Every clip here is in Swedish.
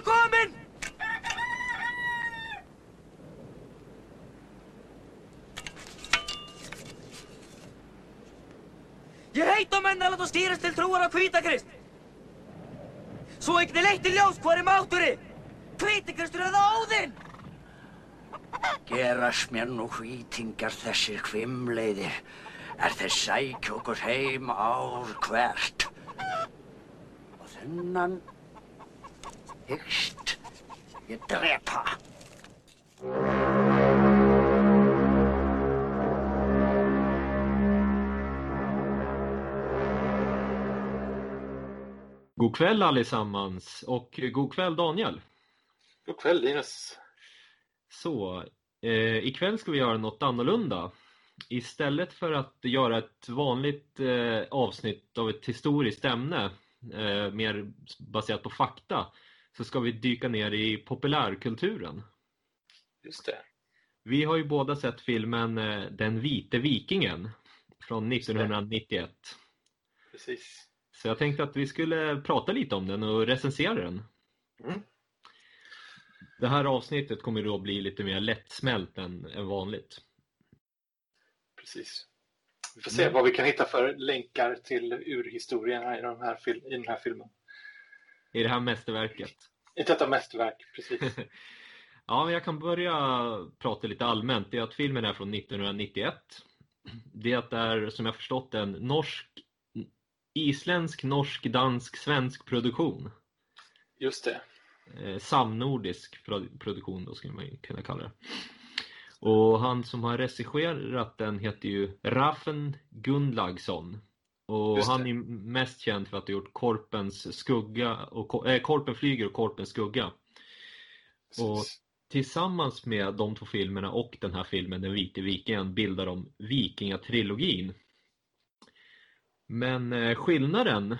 er komin! Ég heit á menn að láta stýrast til trúar á hvítakrist. Svo ekki leitt í ljós hvað er máturi. Hvítakristur eða óðinn. Gerast mér nú hvítingar þessir hvimleiðir er þeir sækja okkur heim ár hvert. Og þennan hyggst ég drepa. God kväll allesammans och god kväll Daniel. God kväll Linus. Så, eh, ikväll ska vi göra något annorlunda. Istället för att göra ett vanligt eh, avsnitt av ett historiskt ämne, eh, mer baserat på fakta, så ska vi dyka ner i populärkulturen. Just det. Vi har ju båda sett filmen eh, Den vite vikingen från 1991. Precis. Så jag tänkte att vi skulle prata lite om den och recensera den. Mm. Det här avsnittet kommer då bli lite mer lättsmält än, än vanligt. Precis. Vi får se Mm. vad vi kan hitta för länkar till urhistorierna i, de här i den här filmen. I det här mästerverket. I detta mästerverk, precis. Ja, men jag kan börja prata lite allmänt. Det är att filmen är från 1991. Det är, som jag förstått en norsk, isländsk, norsk, dansk, svensk produktion. Just det. Eh, samnordisk pro- produktion då skulle man kunna kalla det. Och han som har regisserat den heter ju Raffen Gunlagsson. Och Just det. han är mest känd för att ha gjort Korpens skugga och eh, Korpen flyger och Korpens skugga. Och Precis. tillsammans med de två filmerna och den här filmen Den vite vikingen bildar de Vikingatrilogin. Men eh, skillnaden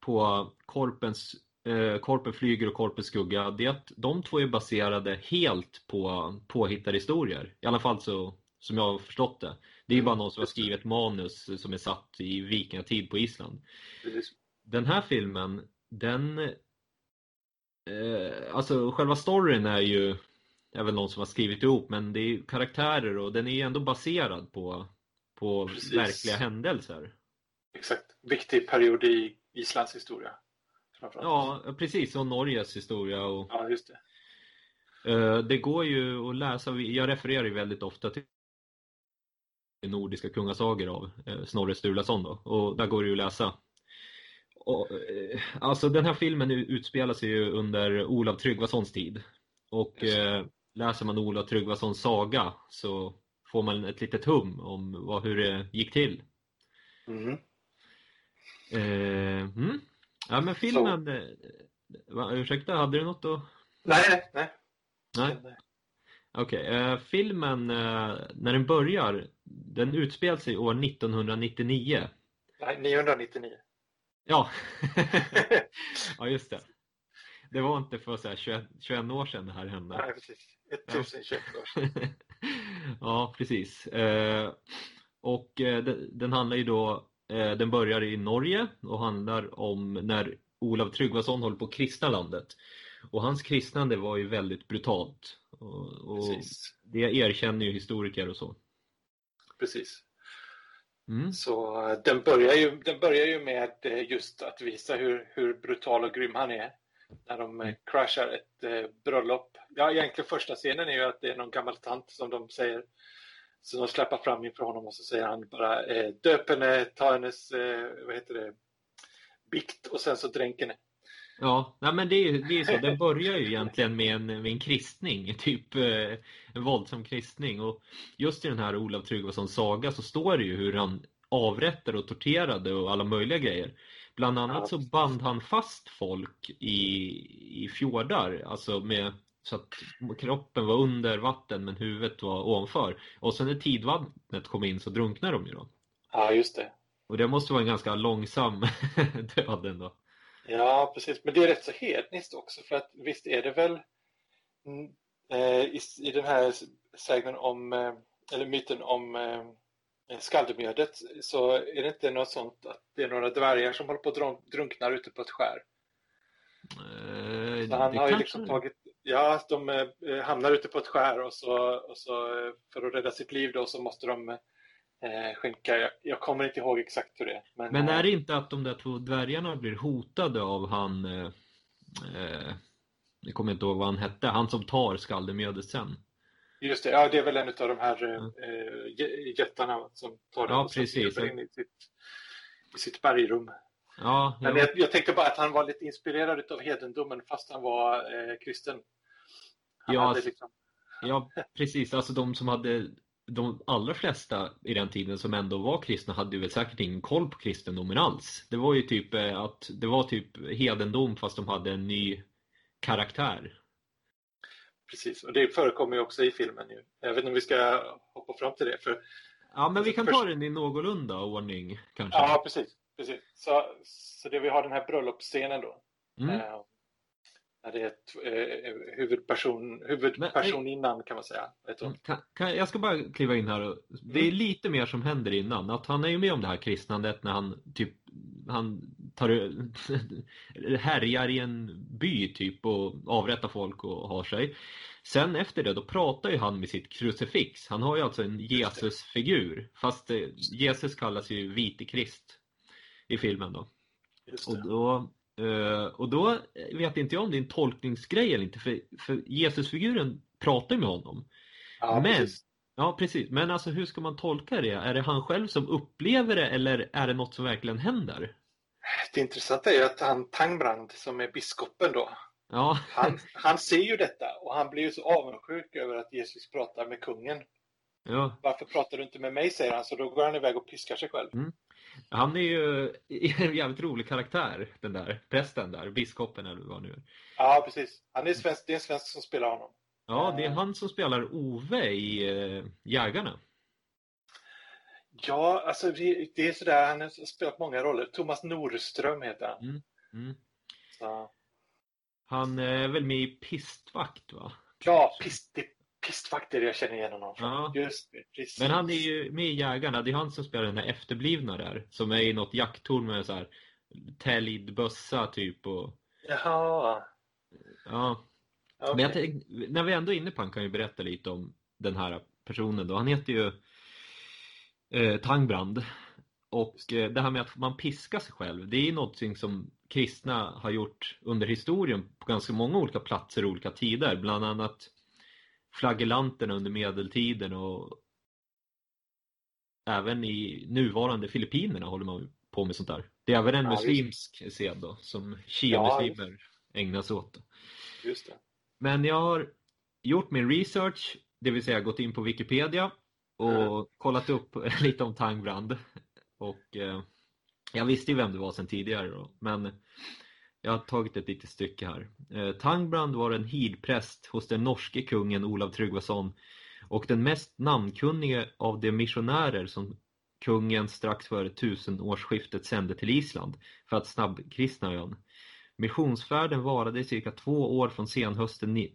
på Korpens, eh, Korpen flyger och Korpens skugga det är att de två är baserade helt på påhittade historier. I alla fall så som jag har förstått det. Det är ju bara någon som har skrivit manus som är satt i vikingatid på Island. Den här filmen, den... Eh, alltså själva storyn är ju... Det är väl någon som har skrivit ihop, men det är ju karaktärer och den är ju ändå baserad på, på Precis. verkliga händelser. Exakt. Viktig period i Islands historia. Ja, precis. Och Norges historia. Och, ja, just det. eh, det går ju att läsa, jag refererar ju väldigt ofta till nordiska kungasagor av eh, Snorre Sturlason då. Och där går det ju att läsa. Och, eh, alltså den här filmen utspelar sig ju under Olav Tryggvasons tid. Och eh, läser man Olav Tryggvasons saga så får man ett litet hum om vad, hur det gick till. Mhm. Eh, mm. Ja men filmen, eh, va, ursäkta, hade du något att... Nej, nej, nej. Nej? Okej, eh, filmen eh, när den börjar, den utspelar sig år 1999. Nej, 999. Ja, ja just det. Det var inte för så här 21, 21 år sedan det här hände. Nej, precis. 1021 år sedan. ja, precis. Eh, och den, den handlar ju då, den börjar i Norge och handlar om när Olav Tryggvason håller på att kristna landet. Och hans kristnande var ju väldigt brutalt. Och, och det erkänner ju historiker och så. Precis. Mm. Så eh, den börjar ju, den börjar ju med eh, just att visa hur, hur brutal och grym han är. När de eh, crashar ett eh, bröllop. Ja, egentligen första scenen är ju att det är någon gammal tant som de säger som de släpper fram inför honom och så säger han bara eh, döp henne, ta hennes, eh, vad heter det, bikt och sen så dränk henne. Ja, nej, men det är ju det är så. Den börjar ju egentligen med en, med en kristning, typ eh, en våldsam kristning. Och just i den här Olav Tryggvasons saga så står det ju hur han avrättade och torterade och alla möjliga grejer. Bland annat så band han fast folk i, i fjordar, alltså med så att kroppen var under vatten men huvudet var ovanför. Och sen när tidvattnet kom in så drunknade de ju då. Ja, just det. Och det måste vara en ganska långsam död ändå. Ja, precis. Men det är rätt så hedniskt också för att visst är det väl mm, eh, i, i den här sägnen om, eh, eller myten om eh, skaldemjödet så är det inte något sånt att det är några dvärgar som håller på att drunk- drunknar ute på ett skär. Eh, Så han har ju liksom tagit, ja, de eh, hamnar ute på ett skär och så, och så eh, för att rädda sitt liv då så måste de eh, skänka, jag, jag kommer inte ihåg exakt hur det är. Men, Men är eh, det inte att de där två dvärgarna blir hotade av han... Eh, eh, jag kommer inte ihåg vad han hette. Han som tar skaldemjödet sen. Just det, ja det är väl en av de här eh, jä- jättarna som tar den Ja, och precis. in i sitt, i sitt bergrum. Ja, Men ja. jag, jag tänkte bara att han var lite inspirerad av hedendomen fast han var eh, kristen. Han Ja, liksom, Ja, precis. Alltså de som hade de allra flesta i den tiden som ändå var kristna hade ju väl säkert ingen koll på kristendomen alls. Det var ju typ eh, att det var typ hedendom fast de hade en ny karaktär. precis, och det förekommer ju också i filmen. Ju. Jag vet inte om vi ska hoppa fram till det. För, Ja, men vi kan ta den i någorlunda ordning kanske. ja, precis. precis. Så, så det vi har den här bröllopsscenen då. Mm. Eh, när det är ett, eh, huvudperson, huvudpersoninnan kan man säga. Vet du? Mm, Kan, kan, jag ska bara kliva in här. Och, det Mm. är lite mer som händer innan. Att han är ju med om det här kristnandet när han typ han tar, härjar i en by typ och avrättar folk och har sig. Sen efter det då pratar ju han med sitt krucifix. Han har ju alltså en Jesusfigur. Fast eh, Jesus kallas ju vite Krist i filmen då. Och då, eh, och då vet inte jag om det är en tolkningsgrej eller inte. För, för Jesusfiguren pratar ju med honom. Ja, men- precis. Ja, precis. Men alltså hur ska man tolka det? Är det han själv som upplever det eller är det något som verkligen händer? Det intressanta är ju att han Tangbrand som är biskopen då, Ja, han, han ser ju detta och han blir ju så avundsjuk över att Jesus pratar med kungen. ja. Varför pratar du inte med mig, säger han, så då går han iväg och piskar sig själv. Han är ju en jävligt rolig karaktär, den där prästen där, biskopen eller vad nu är. Ja, precis. Han är svensk, det är en svensk som spelar honom. Ja, det är han som spelar Ove i eh, Jägarna. Ja, alltså det, det är sådär, han har spelat många roller. Thomas Norström heter han. Mm. Så. Han är väl med i Pistvakt va? Ja, pist, det är pistvakter jag känner igen honom från. Ja. Just det, precis. Men han är ju med i Jägarna, det är han som spelar den där efterblivna där. Som är i något jakttorn med så här täljd bössa typ och Jaha, ja. okej. Men jag tänk, när vi ändå är inne på han kan ju berätta lite om den här personen då. Han heter ju eh, Tangbrand. Och eh, det här med att man piskar sig själv, det är någonting som kristna har gjort under historien på ganska många olika platser och olika tider. Bland annat flagellanterna under medeltiden och även i nuvarande Filippinerna håller man på med sånt där. Det är även en Ja, muslimsk sed då, som shia-muslimer ägnar sig åt. Just det. Men jag har gjort min research, det vill säga gått in på Wikipedia och Mm. kollat upp lite om Tangbrand. Och eh, jag visste ju vem det var sedan tidigare då, men jag har tagit ett litet stycke här. Eh, Tangbrand var en hidpräst hos den norske kungen Olav Tryggvason och den mest namnkunnige av de missionärer som kungen strax före tusenårsskiftet sände till Island för att snabbkristna ön. Missionsfärden varade i cirka två år från senhösten ni-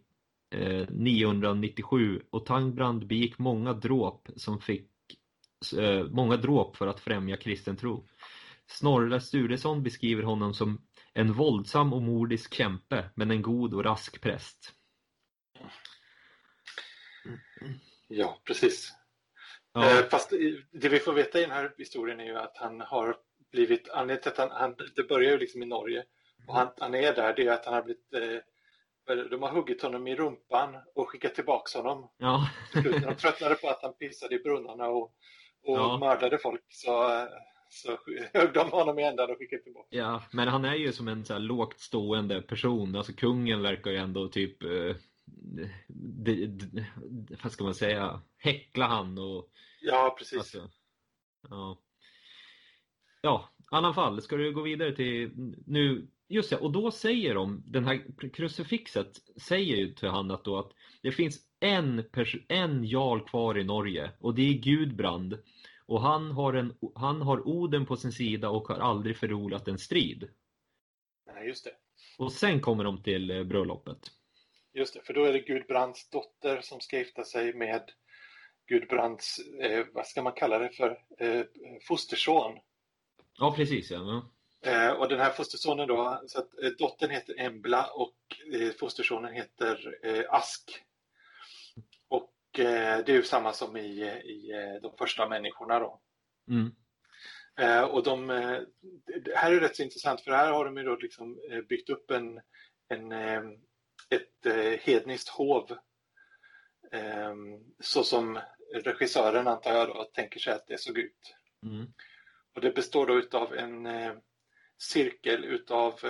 eh, 997 och Tangbrand begick många dråp som fick eh, många dråp för att främja kristen tro. Snorre Sturesson beskriver honom som en våldsam och mordisk kämpe men en god och rask präst. Ja, precis. Ja, Eh, Fast det vi får veta i den här historien är ju att han har blivit, anledningen till att han, han, det börjar ju liksom i Norge och han, han är där, det är att han har blivit, eh, de har huggit honom i rumpan och skickat tillbaks honom. ja. De tröttnade på att han pissade i brunnarna och, och Ja. mördade folk så, eh, så högg de honom i ändan och skickade tillbaka. Ja, men han är ju som en så här lågt stående person. Alltså kungen verkar ju ändå typ, eh, d- d- vad ska man säga, häckla han och Ja, precis. alltså, ja. Ja, alla fall, ska du gå vidare till nu, just det, och då säger de, den här krucifixet säger ju till han att då att det finns en, en jarl kvar i Norge och det är Gudbrand och han har, en, han har Oden på sin sida och har aldrig förlorat en strid. Nej, just det. Och sen kommer de till eh, bröllopet. Just det, för då är det Gudbrands dotter som ska gifta sig med Gudbrands, eh, vad ska man kalla det för, eh, fosterson. Ja, precis ja. Eh, och den här fostersonen då, så att eh, dottern heter Embla och eh, fostersonen heter eh, Ask. Eh, det är ju samma som i, i eh, de första människorna då. Mm. Eh, och de, det här är rätt så intressant för här har de ju då liksom byggt upp en, en, ett hedniskt hov. Eh, så som regissören antar jag då tänker sig att det såg ut. Mm. Och det består då utav en cirkel utav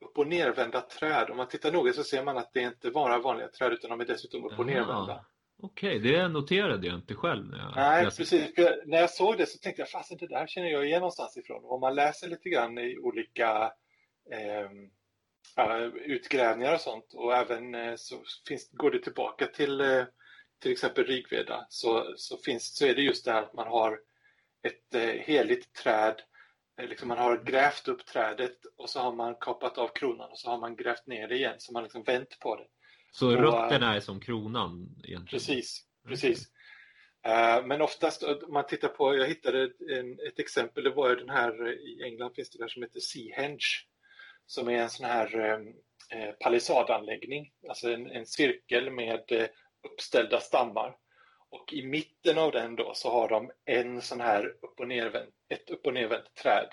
upp och nervända träd. Om man tittar noga så ser man att det inte bara är vanliga träd utan de är dessutom upp och nervända. Okej, det noterade jag inte själv när jag Nej, läste. precis. För när jag såg det så tänkte jag, fasen det där känner jag igen någonstans ifrån. Om man läser lite grann i olika ja, utgrävningar och sånt och även eh, så finns, går det tillbaka till eh, till exempel Rigveda så, så, finns, så är det just det här att man har ett eh, heligt träd. Eh, liksom man har grävt upp trädet och så har man kapat av kronan och så har man grävt ner det igen så man liksom vänt på det. Så och, rötterna är som kronan egentligen? Precis, precis. Eh, Men oftast, om man tittar på, jag hittade en, ett exempel, det var den här, eh, i England finns det där som heter Seahenge, som är en sån här eh, eh, palissadanläggning, alltså en, en cirkel med eh, uppställda stammar. Och i mitten av den då så har de en sån här upp och nervänt, ett upp och nervänt träd.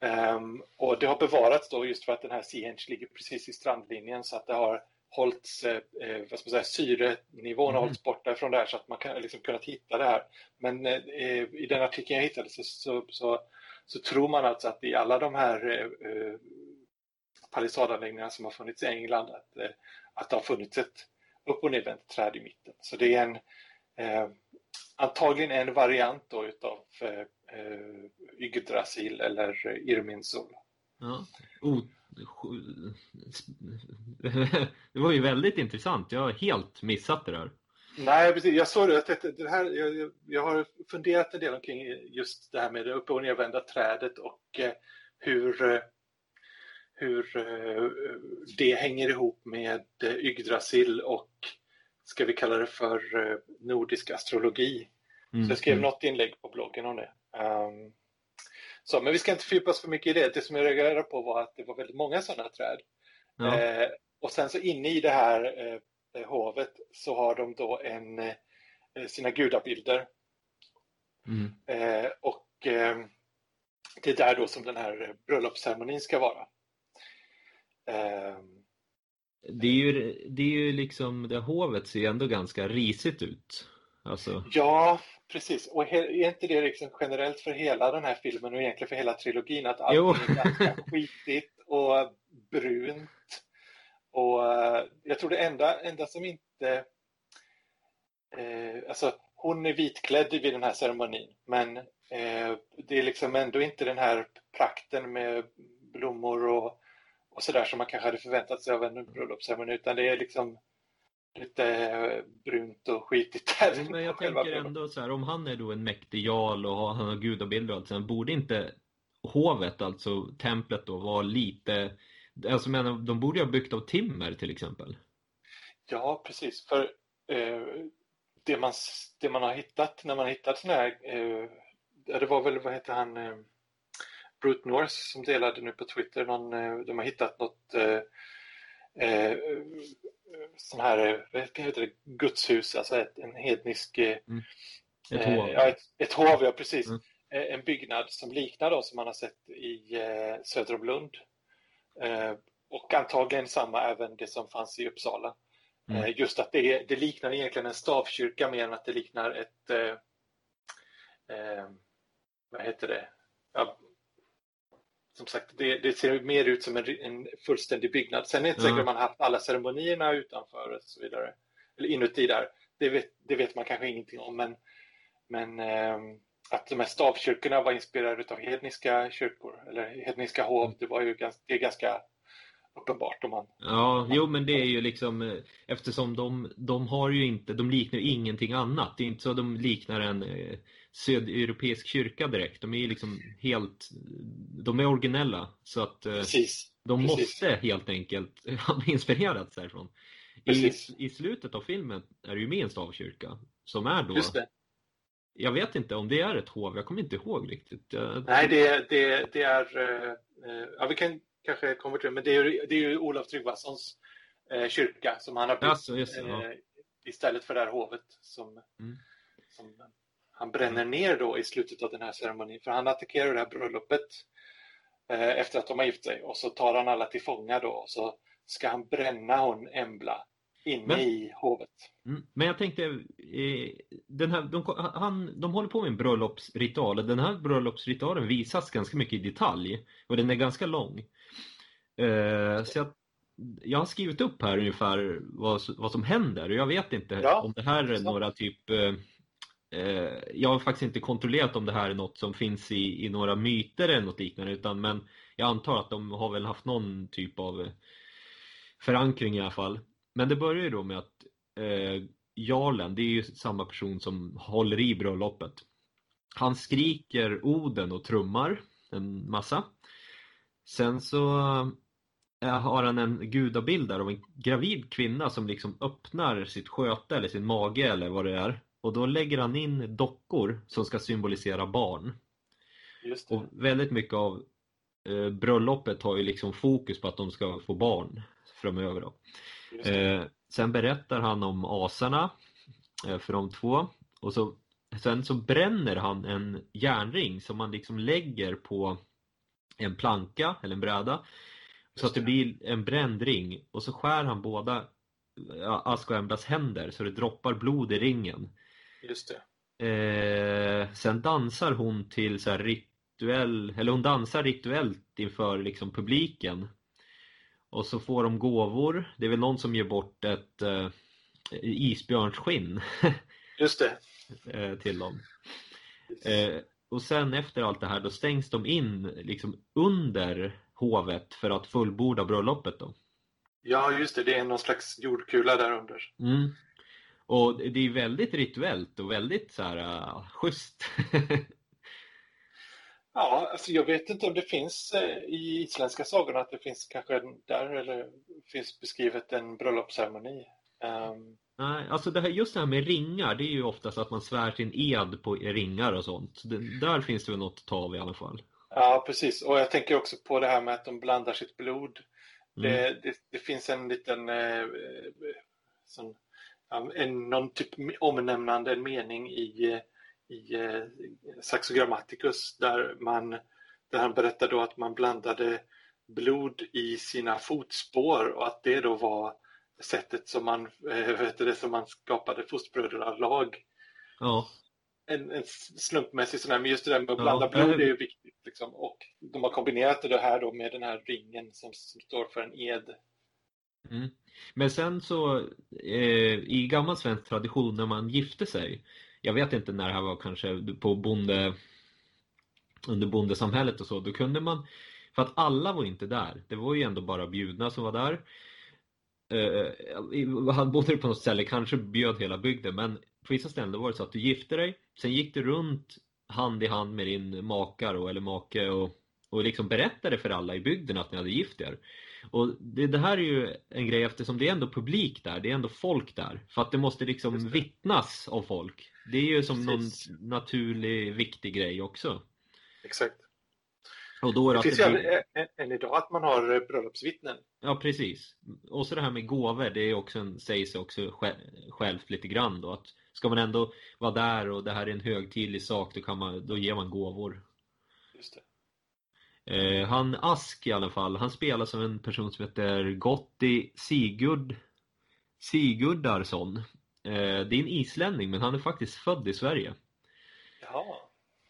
Ehm, och det har bevarats då just för att den här Seahenge ligger precis i strandlinjen så att det har hållits, eh, eh, vad ska man säga, syrenivån har Mm. hållits borta ifrån där så att man kan liksom kunnat hitta det här. Men eh, i den artikeln jag hittade så, så, så, så tror man alltså att i alla de här eh, eh, palissadanläggningarna som har funnits i England att, eh, att det har funnits ett upp och nervänt träd i mitten. Så det är en eh, antagligen en variant då utav eh, Yggdrasil eller eh, Irminsul. Ja. Oh, det var ju väldigt intressant. Jag har helt missat det där. Nej, precis. Jag såg det. att Det, det här, jag, jag- jag har funderat en del omkring just det här med det upp och nervända trädet och eh, hur, eh, hur eh, det hänger ihop med eh, Yggdrasil och ska vi kalla det för nordisk astrologi. Mm. Så jag skrev mm. något inlägg på bloggen om det. Ehm, så, men vi ska inte fördjupa oss för mycket i det. Det som jag reagerade på var att det var väldigt många sådana träd. Ja. Eh, och sen så inne i det här eh, hovet så har de då en, eh, sina gudabilder. Mm. Eh, och eh, det är där då som den här bröllopsceremonin ska vara. Eh, Det är ju, det är ju liksom, det hovet ser ju ändå ganska risigt ut. Alltså, ja, precis. Och är inte det liksom generellt för hela den här filmen och egentligen för hela trilogin att allting är ganska skitigt och brunt. Och eh, jag tror det enda, enda som inte... Eh, alltså, hon är vitklädd vid den här ceremonin, men eh, det är liksom ändå inte den här prakten med blommor och, och sådär som man kanske hade förväntat sig av en bröllopsceremoni, utan det är liksom lite eh, brunt och skitigt där. men jag tänker ändå så här, om han är då en mäktig jarl och han har gudabilder och allt sånt, borde inte hovet, alltså templet då, vara lite, alltså men de borde ju ha byggt av timmer till exempel. Ja, precis. För eh, det, man, det man har hittat när man har hittat sådana här, eh, det var väl, vad heter han, eh, Brute North som delade nu på Twitter, någon, eh, de har hittat något eh, eh, sån här, eh, vad heter det, gudshus, alltså ett, en hednisk eh, Ett Eh, hov. Ja, ett, ett hov, ja precis. Mm. En byggnad som liknar då som man har sett i eh, söder om Lund. Eh, och antagligen samma även det som fanns i Uppsala. Mm. Eh, just att det, det liknar egentligen en stavkyrka mer än att det liknar ett... Vad heter det? Ja, som sagt, det, det ser mer ut som en, en fullständig byggnad. Sen är det inte Ja. säkert man haft alla ceremonierna utanför och så vidare. Eller inuti där. Det vet, det vet man kanske ingenting om. Men, men ehm, att de här stavkyrkorna var inspirerade av hedniska kyrkor eller hedniska hov, det var ju det är ganska uppenbart om man... Ja, jo men det är ju liksom eh, eftersom de, de har ju inte, de liknar ju ingenting annat. Det är inte så att de liknar en eh, södeuropeisk kyrka direkt. De är ju liksom helt, de är originella. Så att eh, Precis. de precis. måste helt enkelt ha inspirerats därifrån. I. I slutet av filmen är det ju med en stavkyrka som är då jag vet inte om det är ett hov, jag kommer inte ihåg riktigt. Jag... Nej, det, det, det är... Eh, ja, vi kan kanske till det, men det är, det är ju Olof Tryggvasons eh, kyrka som han har byggt Alltså, just ja. eh, istället för det här hovet som, Mm. som han bränner ner då i slutet av den här ceremonin. För han attackerar det här bröllopet eh, efter att de har gift sig och så tar han alla till fånga då och så ska han bränna hon Embla inne Men- i hovet. Mm. Men jag tänkte, eh, den här, de, han, de håller på med en bröllopsritual och den här bröllopsritualen visas ganska mycket i detalj och den är ganska lång. Eh, så jag, jag har skrivit upp här ungefär vad, vad som händer och jag vet inte Ja, om det här är några typ eh, eh, jag har faktiskt inte kontrollerat om det här är något som finns i, i några myter eller något liknande utan men jag antar att de har väl haft någon typ av eh, förankring i alla fall. Men det börjar ju då med att eh, jarlen, det är ju samma person som håller i bröllopet. Han skriker oden och trummar en massa. Sen så har han en gudabild där av en gravid kvinna som liksom öppnar sitt sköte eller sin mage eller vad det är. Och då lägger han in dockor som ska symbolisera barn. Och väldigt mycket av eh, bröllopet har ju liksom fokus på att de ska få barn framöver då. Eh, sen berättar han om asarna eh, för de två och så, sen så bränner han en järnring som man liksom lägger på en planka eller en bräda så att det blir en bränd ring och så skär han båda Ask och Emblas händer så det droppar blod i ringen. Just det. Eh, sen dansar hon till så rituell, eller hon dansar rituellt inför liksom publiken. Och så får de gåvor. Det är väl någon som ger bort ett eh, isbjörnsskinn Just det. eh, till dem. Eh, och sen efter allt det här då stängs de in liksom under hovet för att fullborda bröllopet då. Ja, just det. Det är någon slags jordkula där under. Mm. Och det är väldigt rituellt och väldigt så här uh, schysst. Ja, alltså jag vet inte om det finns eh, i isländska sagorna att det finns kanske där eller finns beskrivet en bröllopsceremoni. Ehm, Nej, alltså det här, just det här med ringar, det är ju oftast att man svär sin ed på ringar och sånt. Så det, där finns det väl något att ta av i alla fall. Ja, precis. Och jag tänker också på det här med att de blandar sitt blod. Mm. Det, det, det finns en liten eh, eh, sån, en, någon typ omnämnande mening i, eh, i eh, Saxo Grammaticus där, man, där han berättar då att man blandade blod i sina fotspår och att det då var sättet som man, eh, vet det, som man skapade fosterbrödralag. Ja, En, en slumpmässig sån här, men just det där med att Ja, blanda det blod är- ju viktigt. Liksom. Och de har kombinerat det här då med den här ringen som, som står för en ed. mm. Men sen så eh, i gammal svensk tradition när man gifte sig. Jag vet inte när det här var kanske på bonde under bondesamhället och så. Då kunde man för att alla var inte där. Det var ju ändå bara bjudna som var där. Eh, han bodde på något ställe, kanske bjöd hela bygden men på vissa ställen var det så att du gifte dig, sen gick du runt hand i hand med din makar och, eller make och, och liksom berättade för alla i bygden att ni hade gift er. Och det, det här är ju en grej eftersom det är ändå publik där, det är ändå folk där. För att det måste liksom det. vittnas av folk. Det är ju som Precis. någon naturlig, viktig grej också. Exakt. Och då är det Det finns ju blir... än, än idag att man har eh, bröllopsvittnen. Ja, precis. Och så det här med gåvor, det är också en, sägs också sj- självt lite grann då. Att ska man ändå vara där och det här är en högtidlig sak, då, kan man, då ger man gåvor. Just det. Eh, han Ask i alla fall, han spelar som en person som heter Gotti Sigurd Sigurdarsson. Eh, det är en islänning, men han är faktiskt född i Sverige. Jaha.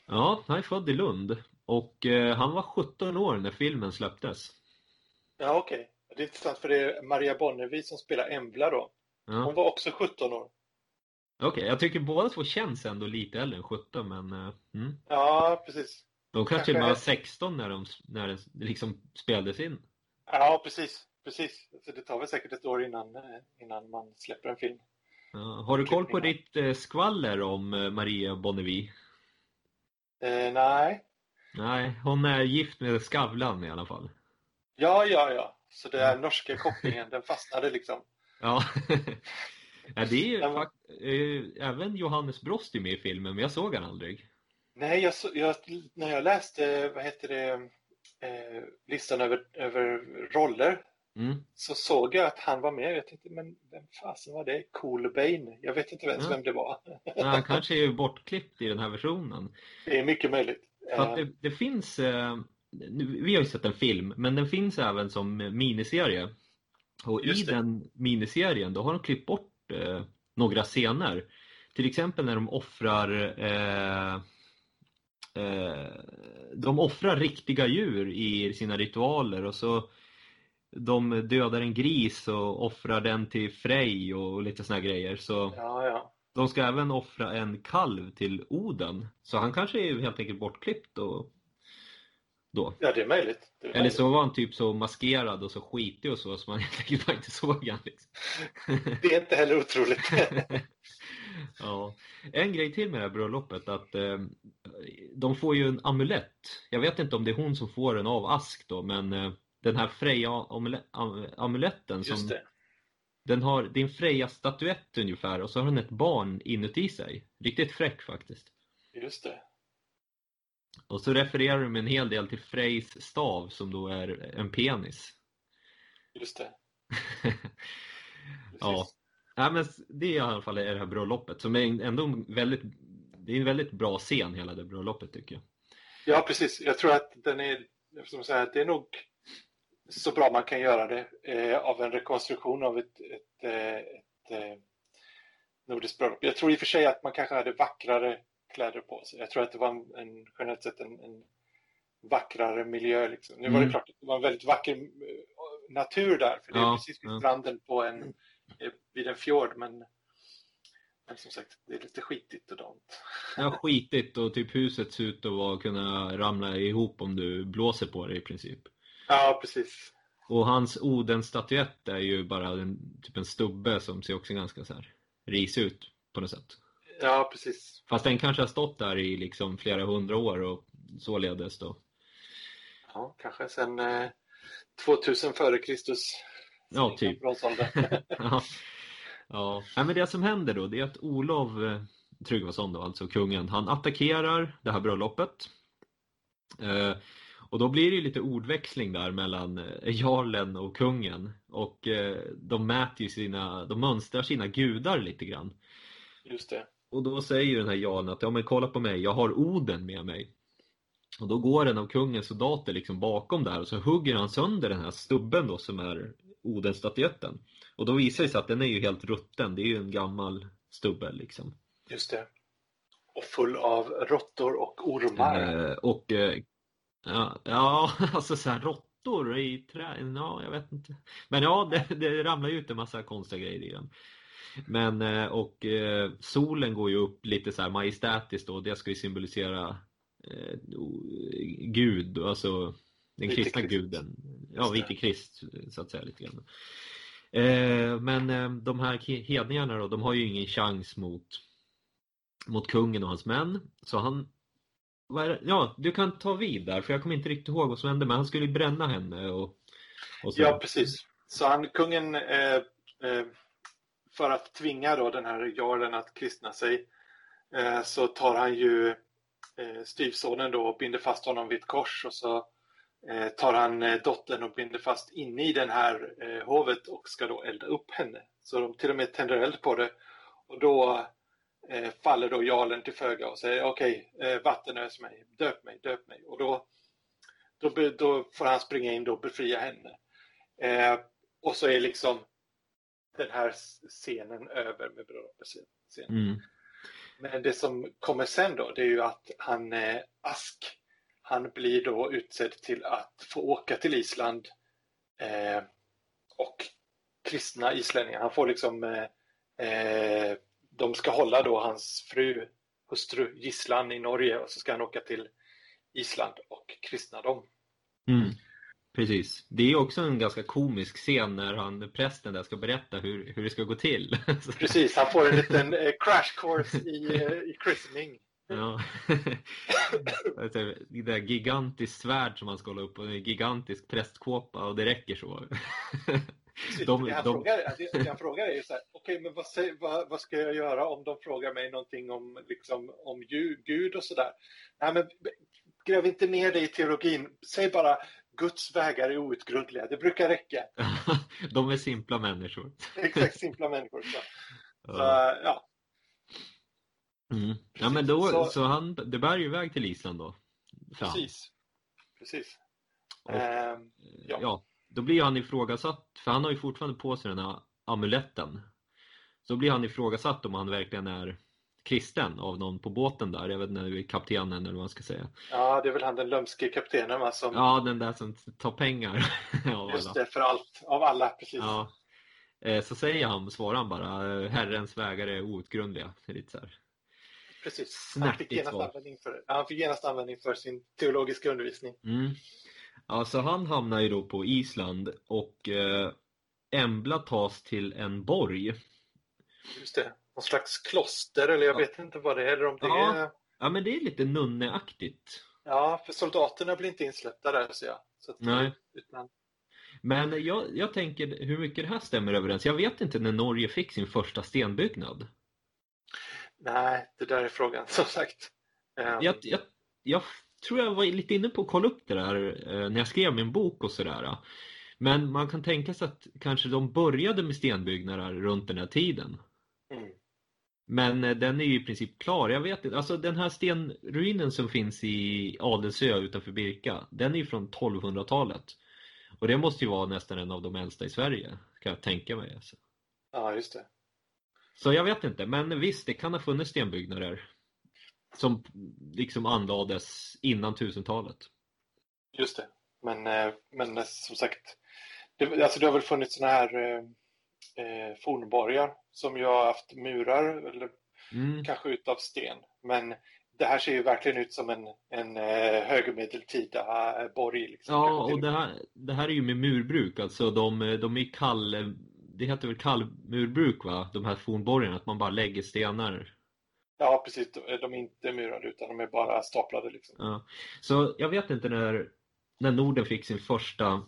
Ja, han är född i Lund. Och eh, han var 17 år när filmen släpptes. Ja, okej. Det är intressant för det är Maria Bonnevie som spelar Embla då. Ja. Hon var också 17 år. Okej, jag tycker båda två känns ändå lite äldre än 17 men eh, mm. Ja, precis. De kanske till och med var Kanske- 16 när, de, när det liksom spelades in. Ja, precis. Precis. Så det tar väl säkert ett år innan, eh, innan man släpper en film. Ja, har du koll på ditt eh, skvaller om Maria Bonnevie? Eh, nej. Nej, hon är gift med Skavlan i alla fall. Ja, ja, ja. Så den här norska kopplingen, den fastnade liksom. Ja. Ja, det är ju men- fakt- eh, även Johannes Brost är med i filmen, men jag såg han aldrig. Nej, jag, så- jag, när jag läste, vad heter det, eh, listan över, över roller Mm. så såg jag att han var med. Jag tänkte, men vem fasen var det? Cool Bane? Jag vet inte ens Ja. vem det var. Ja, han kanske är bortklippt i den här versionen. Det är mycket möjligt. För att det, det finns, eh, nu, vi har ju sett en film, men den finns även som miniserie. Och i den miniserien, då har de klippt bort eh, några scener. Till exempel när de offrar eh, eh, de offrar riktiga djur i sina ritualer och så de dödar en gris och offrar den till Frej och lite såna grejer. Så Ja, ja. De ska även offra en kalv till Oden. Så han kanske är helt enkelt bortklippt och då. ja, det är möjligt. Det är Eller så var han typ så maskerad och så skitig och så, så man helt enkelt bara inte såg han liksom. Det är inte heller otroligt. ja. En grej till med det här bröllopet att eh, de får ju en amulett. Jag vet inte om det är hon som får den av Ask då, men eh, den här Freja amule- am- amuletten som. Den har, det är en Freja-statyett ungefär och så har den ett barn inuti sig. Riktigt fräck faktiskt. Just det. Och så refererar de en hel del till Frejs stav som då är en penis. Just det. ja. Nej, men det är i alla fall det här bröllopet som är ändå väldigt, det är en väldigt bra scen hela det bröllopet tycker jag. Ja, precis. Jag tror att den är, som säga, det är nog så bra man kan göra det eh, av en rekonstruktion av ett, ett, eh, ett eh, nordiskt bröllop. Jag tror i och för sig att man kanske hade vackrare kläder på sig. Jag tror att det var en, en generellt sett en, en vackrare miljö. Liksom. Nu var det Mm. klart att det var en väldigt vacker eh, natur där, för det är Ja, precis vid ja. stranden på en, vid en fjord, men, men som sagt, det är lite skitigt och dant. Jag har skitit och typ huset ser ut att kunna ramla ihop om du blåser på det i princip. Ja, precis. Och hans Oden-statyett är ju bara en, typ en stubbe som ser också ganska så här ris ut på något sätt. Ja, precis. Fast den kanske har stått där i liksom flera hundra år och således då. Ja, kanske sen eh, 2000 före Kristus. Ja, typ. Ja. ja. Men det som händer då det är att Olof eh, Tryggvason då, alltså kungen, han attackerar det här bröllopet. Eh, och då blir det lite ordväxling där mellan eh, jarlen och kungen. Och eh, de mäter ju sina, de mönstrar sina gudar lite grann. Just det. Och då säger ju den här jarlen att ja men kolla på mig, jag har Oden med mig. Och då går en av kungens soldater liksom bakom där och så hugger han sönder den här stubben då som är Odenstatyetten. Och då visar det sig att den är ju helt rutten, det är ju en gammal stubbe liksom. Just det. Och full av råttor och ormar. Eh, och eh, ja, ja, alltså så här råttor i trä, ja jag vet inte. Men ja, det, det ramlar ju ut en massa konstiga grejer i den. Men eh, och eh, solen går ju upp lite så här majestätiskt då, det ska ju symbolisera eh, Gud, alltså den Vite kristna Krist. guden. Ja, vite Krist så att säga lite grann. Eh, men eh, de här hedningarna då, de har ju ingen chans mot mot kungen och hans män. Så han? Ja, du kan ta vid där för jag kommer inte riktigt ihåg vad som hände men han skulle ju bränna henne och, och så. Ja, precis. Så han, kungen, eh, eh, för att tvinga då den här jarlen att kristna sig, eh, så tar han ju eh, styvsonen då och binder fast honom vid ett kors och så eh, tar han eh, dottern och binder fast inne i den här eh, hovet och ska då elda upp henne. Så de till och med tänder eld på det och då eh, faller då jarlen till föga och säger okej, eh, vatten ös mig, döp mig, döp mig. Och då, då, då får han springa in och befria henne. Eh, och så är liksom den här scenen över med bröllopsscenen. Mm. Men det som kommer sen då, det är ju att han, eh, Ask, han blir då utsedd till att få åka till Island eh, och kristna islänningar. Han får liksom, eh, eh, de ska hålla då hans fru, hustru, gisslan i Norge och så ska han åka till Island och kristna dem. Mm. Precis. Det är också en ganska komisk scen när han, prästen där ska berätta hur, hur det ska gå till. Precis, han får en liten eh, crash course i, eh, i christening. Ja. Alltså, det där gigantiskt svärd som man ska hålla upp och en gigantisk prästkåpa och det räcker så. De- det, han de- Frågar, det, det han frågar är ju så här, okej, men vad, vad, vad ska jag göra om de frågar mig någonting om, liksom, om Gud och sådär? Nej, men gräv inte ner dig i teologin. Säg bara Guds vägar är outgrundliga. Det brukar räcka. De är simpla människor. Exakt simpla människor. Så, så Ja. Mm. ja, men då, Så- så han, det bär ju iväg till Island då. precis. Precis. Och, Ehm, ja. ja. Då blir han ifrågasatt, för han har ju fortfarande på sig den här amuletten. Så blir han ifrågasatt om han verkligen är kristen av någon på båten där. Jag vet inte, kaptenen eller vad man ska säga. ja, det är väl han den lömske kaptenen va, som Ja, den där som tar pengar just det, för allt, av alla, precis. Ja. Eh, Så säger han, svarar han bara, eh, Herrens vägar är outgrundliga. Det är lite så här. Precis. Han fick, genast användning för, han fick genast användning för sin teologiska undervisning. Mm. Ja, så han hamnar ju då på Island och eh, Embla tas till en borg. Just det. Någon slags kloster, eller jag Ja. vet inte vad det är. Eller om det Ja. är... Ja, men det är lite nunneaktigt. Ja, för soldaterna blir inte insläppta där, så jag. Så att, Nej. Utan, Men jag, jag tänker hur mycket det här stämmer överens. Jag vet inte när Norge fick sin första stenbyggnad. nej, det där är frågan, som sagt. Ehm, Jag, jag, jag tror jag var lite inne på att kolla upp det där eh, när jag skrev min bok och sådär. Men man kan tänka sig att kanske de började med stenbyggnader runt den här tiden. mm. Men eh, den är ju i princip klar. Jag vet inte. Alltså den här stenruinen som finns i Adelsö utanför Birka. Den är ju från 1200-talet. Och det måste ju vara nästan en av de äldsta i Sverige. Kan jag tänka mig. Alltså. Ja, just det. Så jag vet inte. Men visst, det kan ha funnits stenbyggnader. Som liksom anlades innan 1000-talet. Just det. Men, eh, men eh, som sagt, det, alltså det har väl funnits sådana här eh, eh, fornborgar som ju har haft murar, eller Mm. kanske utav sten. Men det här ser ju verkligen ut som en, en högmedeltida borg. Liksom. Ja, och det här, det här är ju med murbruk. Alltså de, de är kall... Det heter väl kallmurbruk va? De här fornborgarna. Att man bara lägger stenar Ja, precis. De är inte murade utan de är bara staplade. Liksom. Ja. Så jag vet inte när, när Norden fick sin första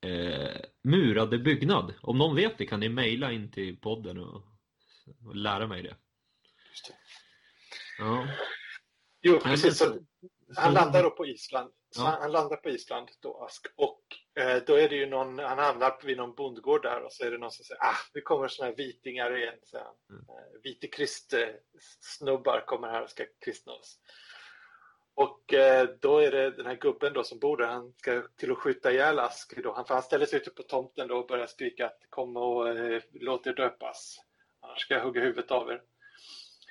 eh, murade byggnad. Om någon vet det kan ni mejla in till podden och, och lära mig det. Just det. Ja. Jo, precis. så- han landar då på Island. Ja. han, landar på Island då, Ask. Och eh, då är det ju någon, han hamnar vid någon bondgård där och så är det någon som säger ah, det kommer såna här vitingar igen. Så han. Mm. Eh, Vite Krist-snubbar kommer här och ska kristna oss. Och eh, då är det den här gubben då som bor där, han ska till att skjuta ihjäl Ask. Då. Han, för han ställer sig ute på tomten då och börjar skrika att kom och eh, låt er döpas. Annars ska jag hugga huvudet av er.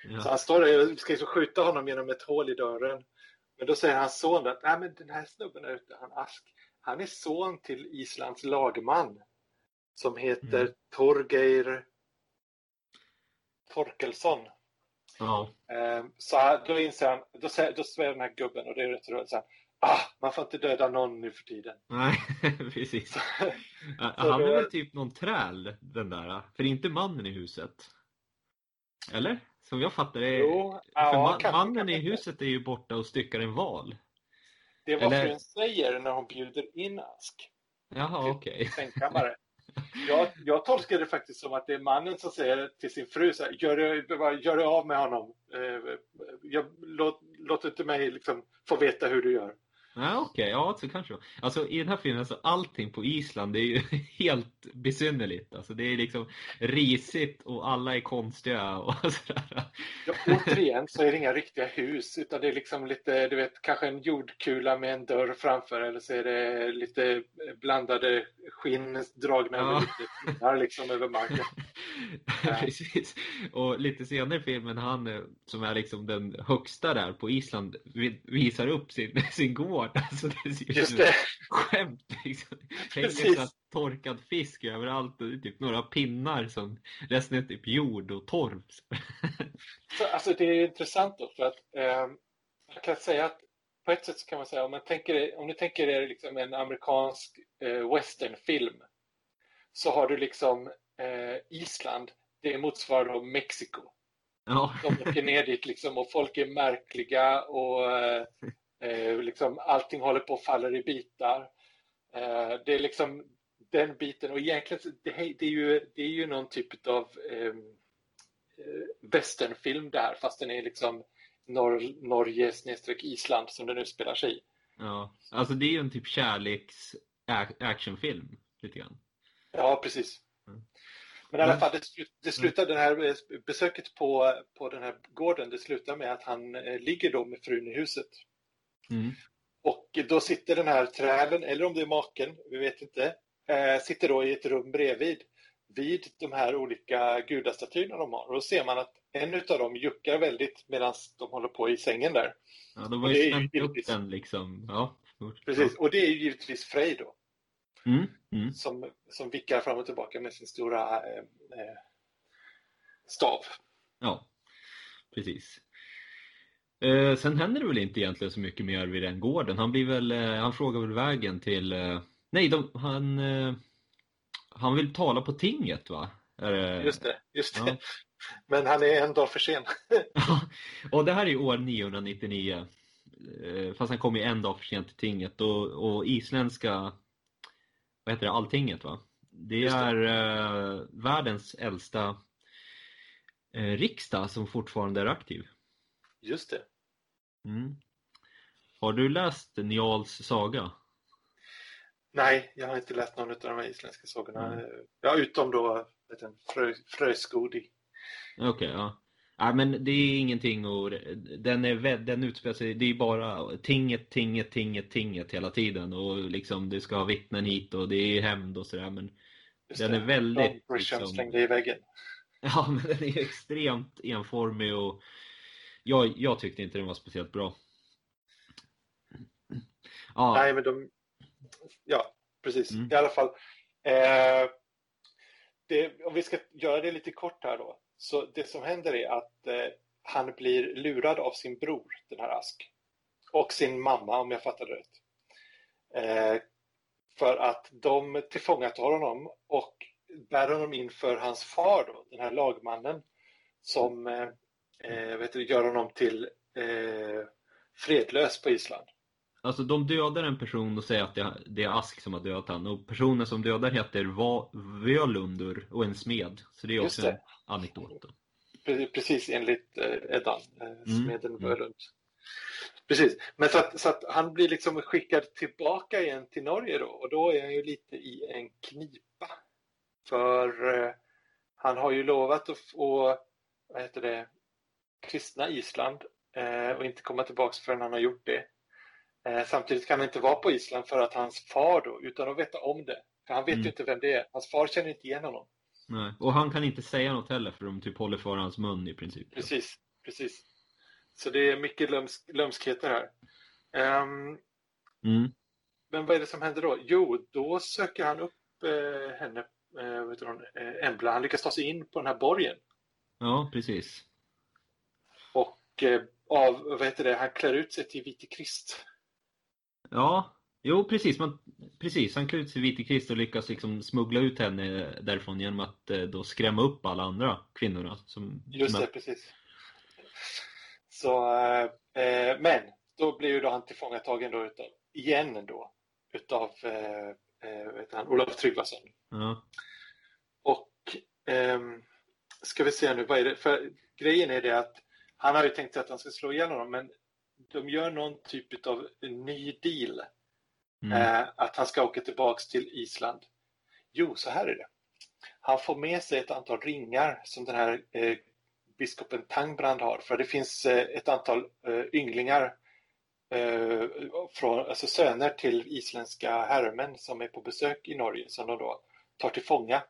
Så Ja. han står där och ska liksom skjuta honom genom ett hål i dörren. Men då säger hans son att Nej, men den här snubben där ute, han Ask, han är son till Islands lagman. Som heter Mm. Torgeir Torkelsson. Ja. Eh, Så då inser han, då säger, då säger den här gubben, och det är rätt roligt, så här, ah, man får inte döda någon nu för tiden. Nej, precis. Så Han är väl typ någon träl, den där. För det är inte mannen i huset. Eller? Som jag fattar det. Jo, för ja, ma- kanske, mannen kanske i huset är ju borta och styckar en val. Det är vad Eller- frun säger när hon bjuder in Ask Jaha, okej. sängkammare. Jag, jag tolkar det faktiskt som att det är mannen som säger till sin fru så här, gör, gör det av med honom. Eh, Jag, låt, låt inte mig liksom få veta hur du gör. Ja, okej, ja så kanske. Alltså i den här filmen, alltså, allting på Island det är ju helt besynnerligt. Alltså det är liksom risigt och alla är konstiga och sådär. Ja, återigen så är det inga riktiga hus utan det är liksom lite, du vet, kanske en jordkula med en dörr framför eller så är det lite blandade skinn dragna Ja. lite pinnar liksom över marken. Ja. Precis. Och lite senare i filmen, han eh, som är liksom den högsta där på Island vi- visar upp sin, sin gård. Alltså det ut Just det. skämt liksom. Precis. Torkad fisk överallt och typ några pinnar som resten är typ jord och torv. Så, alltså det är intressant då för att eh, jag kan säga att på ett sätt så kan man säga om, man tänker, er- om ni tänker er liksom en amerikansk eh, westernfilm så har du liksom eh, Island, det motsvarar då Mexiko. Ja, De åker ner dit liksom och folk är märkliga och eh, eh, liksom allting håller på att falla i bitar. Eh, det är liksom den biten. Och egentligen, det, det, är, ju, det är ju någon typ av ehm, eh, westernfilm där, fast den är liksom Nor Norge snedstreck Island som den utspelar sig i. Ja, alltså det är ju en typ kärleks actionfilm lite grann. Ja, precis. Mm. Men i alla fall, det, det slutar, det här eh, besöket på, på den här gården, det slutar med att han eh, ligger då med frun i huset. Mm. Och då sitter den här trälen, eller om det är maken, vi vet inte, eh, sitter då i ett rum bredvid vid de här olika gudastatyerna de har. Och då ser man att en av dem juckar väldigt medan de håller på i sängen där. Ja, de har ju spänt upp den liksom. Ja. Precis, och det är ju givetvis Frej då. Mm, mm. Som, som vickar fram och tillbaka med sin stora eh, eh, stav. Ja, precis. Eh, sen händer det väl inte egentligen så mycket mer vid den gården. Han, blir väl, eh, han frågar väl vägen till... Eh, nej, de, han, eh, han vill tala på tinget va? Just det, just det. Ja. Men han är en dag för sen. och det här är år 999. Fast han kommer en dag för sent till tinget. Och, och isländska, vad heter det, alltinget va? Det är det. världens äldsta riksdag som fortfarande är aktiv. Just det. Mm. Har du läst Njals saga? Nej, jag har inte läst någon av de här isländska sagorna. Mm. Ja, utom då Frö, Fröskodi. Okej, okay, ja. Ja, men det är ingenting och den, är, den utspelar sig, det är bara tinget, tinget, tinget, tinget hela tiden och liksom det ska ha vittnen hit och det är hämnd och sådär men Just den det. är väldigt... Liksom, slängde i väggen. Ja, men den är extremt enformig och jag, jag tyckte inte den var speciellt bra. Ja. Nej, men de... Ja, precis. Mm. I alla fall. Eh, det, om vi ska göra det lite kort här då. Så det som händer är att eh, han blir lurad av sin bror, den här Ask. Och sin mamma, om jag fattar det rätt. Eh, för att de tillfångatar honom och bär honom inför hans far, då, den här lagmannen, som eh, eh, vet du, gör honom till eh, fredlös på Island. Alltså de dödar en person och säger att det är Ask som har dödat han och personen som dödar heter Völundur och en smed. Så det är också det. en anekdot. Precis enligt eh, Eddan, eh, mm. smeden mm. Völund. Precis, men så att, så att, han blir liksom skickad tillbaka igen till Norge då och då är han ju lite i en knipa. För eh, han har ju lovat att få, vad heter det, kristna Island eh, och inte komma tillbaka förrän han har gjort det. Eh, samtidigt kan han inte vara på Island för att hans far då, utan att veta om det, för han vet mm. ju inte vem det är. Hans far känner inte igen honom. Nej. Och han kan inte säga något heller för de typ håller för hans mun i princip. Precis, precis. Så det är mycket lömsk, lömskheter här. Um, mm. Men vad är det som händer då? Jo, då söker han upp eh, henne, eh, vet du, eh, Embla. Han lyckas ta sig in på den här borgen. Ja, precis. Och eh, av, vad heter det, han klär ut sig till Vite Krist. Ja, jo precis. Man, precis. Han klär ut sig till Vite Krist och lyckas liksom smuggla ut henne därifrån genom att eh, då skrämma upp alla andra kvinnorna. Som, Just det, är... precis. Så, eh, men då blir ju då han tillfångatagen då utav, igen då, utav eh, eh han, Olof Tryggvason. Ja. Och eh, ska vi se nu, vad är det? För grejen är det att han har ju tänkt sig att han ska slå ihjäl honom men de gör någon typ av ny deal. Mm. Eh, att han ska åka tillbaks till Island. Jo, så här är det. Han får med sig ett antal ringar som den här eh, biskopen Tangbrand har. För det finns eh, ett antal eh, ynglingar, eh, från, alltså söner till isländska herremän som är på besök i Norge som de då tar till fånga.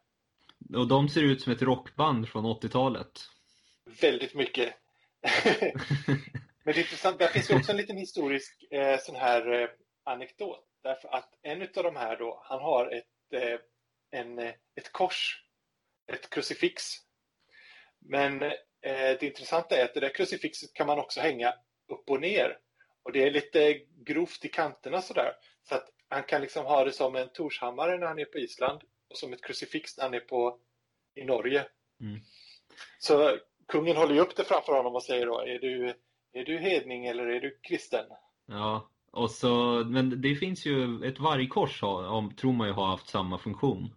Och de ser ut som ett rockband från 80-talet. Väldigt mycket. Men det är intressant, där finns ju också en liten historisk eh, sån här eh, anekdot. Därför att en av de här då, han har ett, eh, en, eh, ett kors, ett krucifix. Men eh, det intressanta är att det där krucifixet kan man också hänga upp och ner. Och det är lite grovt i kanterna sådär. Så att han kan liksom ha det som en torshammare när han är på Island och som ett krucifix när han är på, i Norge. Mm. Så kungen håller ju upp det framför honom och säger då, är du, är du hedning eller är du kristen? Ja, Och så, men det finns ju, ett vargkors har, om, tror man ju har haft samma funktion.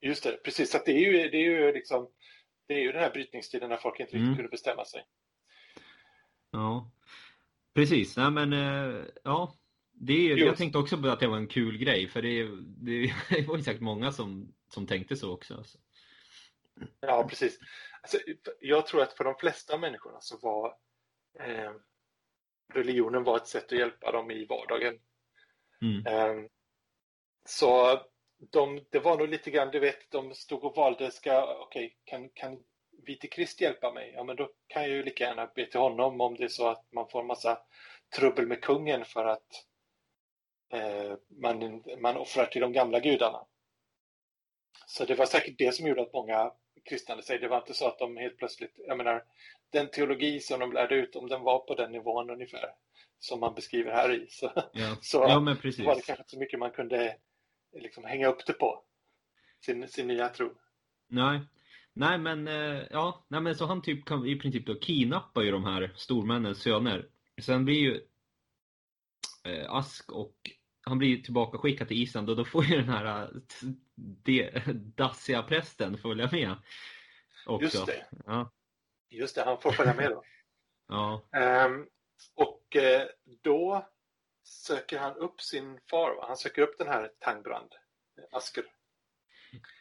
Just det, precis. Så att det är ju, det är ju liksom det är ju den här brytningstiden när folk inte riktigt Mm. kunde bestämma sig. Ja, precis. Nej, men eh, ja, det är, jag tänkte också på att det var en kul grej, för det, det, det var ju säkert många som, som tänkte så också. Alltså. Ja, precis. Alltså, jag tror att för de flesta människorna så var eh, religionen var ett sätt att hjälpa dem i vardagen. Mm. Eh, så de, det var nog lite grann, du vet, de stod och valde, ska, okej, kan, kan vite Krist hjälpa mig? Ja, men då kan jag ju lika gärna be till honom om det är så att man får en massa trubbel med kungen för att eh, man, man offrar till de gamla gudarna. Så det var säkert det som gjorde att många kristnade sig. Det var inte så att de helt plötsligt, jag menar, den teologi som de lärde ut, om den var på den nivån ungefär som man beskriver här i, så, Ja. så ja, var det kanske inte så mycket man kunde liksom hänga upp det på, sin, sin nya tro. Nej. Nej men, eh, ja, nej men så han typ kan i princip då kidnappa ju de här stormännens söner. Sen blir ju eh, Ask och han blir ju tillbaka skickad till Island och då får ju den här eh, de, dassiga prästen följa med. Också. Just det. Ja, Just det, han får följa med då. ja, Ehm, och eh, då söker han upp sin far, va? han söker upp den här Tangbrand, eh, Asker.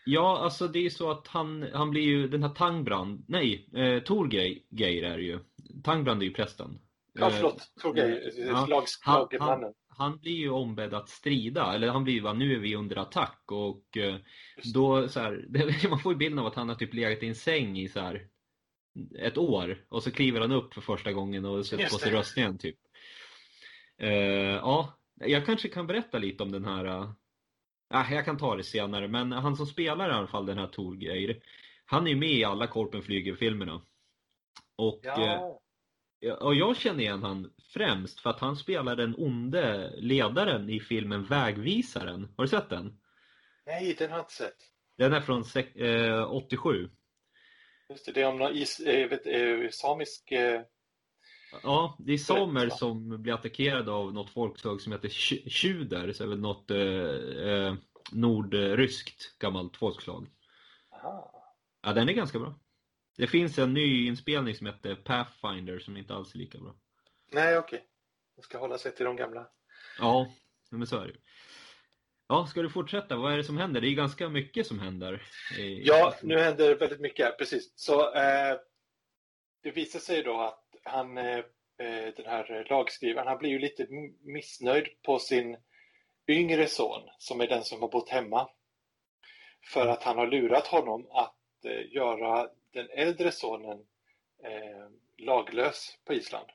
ja, alltså det är ju så att han, han blir ju den här Tangbrand, nej, eh, Torgeir är ju. Tangbrand är ju prästen. Ja, förlåt, Torgeir, eh, eh, ja. lags- Han-. Han blir ju ombedd att strida, eller han blir ju bara, nu är vi under attack. Och eh, då så här, det, man får ju bilden av att han har typ legat i en säng i så här ett år. Och så kliver han upp för första gången och sätter på sig röstningen typ. Eh, ja, jag kanske kan berätta lite om den här, ah, jag kan ta det senare, men han som spelar i alla fall den här Torgeir, han är ju med i alla Korpen flyger-filmerna. Och Ja, Och jag känner igen han främst för att han spelar den onde ledaren i filmen Vägvisaren. Har du sett den? nej, den har jag inte sett. Den är från eh, 87. Just det, det är om någon is, eh, vet, eh, samisk... Eh, Ja, det är samer va? som blir attackerade av något folkslag som heter Tju- Tjuder, så är väl något eh, eh, nordryskt gammalt folkslag. aha. Ja, den är ganska bra. Det finns en ny inspelning som heter Pathfinder som inte alls är lika bra. Nej, okej. Man ska hålla sig till de gamla. Ja, men så är det. Ja, ska du fortsätta? Vad är det som händer? Det är ganska mycket som händer. i- Ja, nu händer väldigt mycket precis. Så eh, det visar sig då att han, eh, eh, den här lagskrivaren, han blir ju lite missnöjd på sin yngre son, som är den som har bott hemma. För att han har lurat honom att eh, göra den äldre sonen eh, laglös på Island.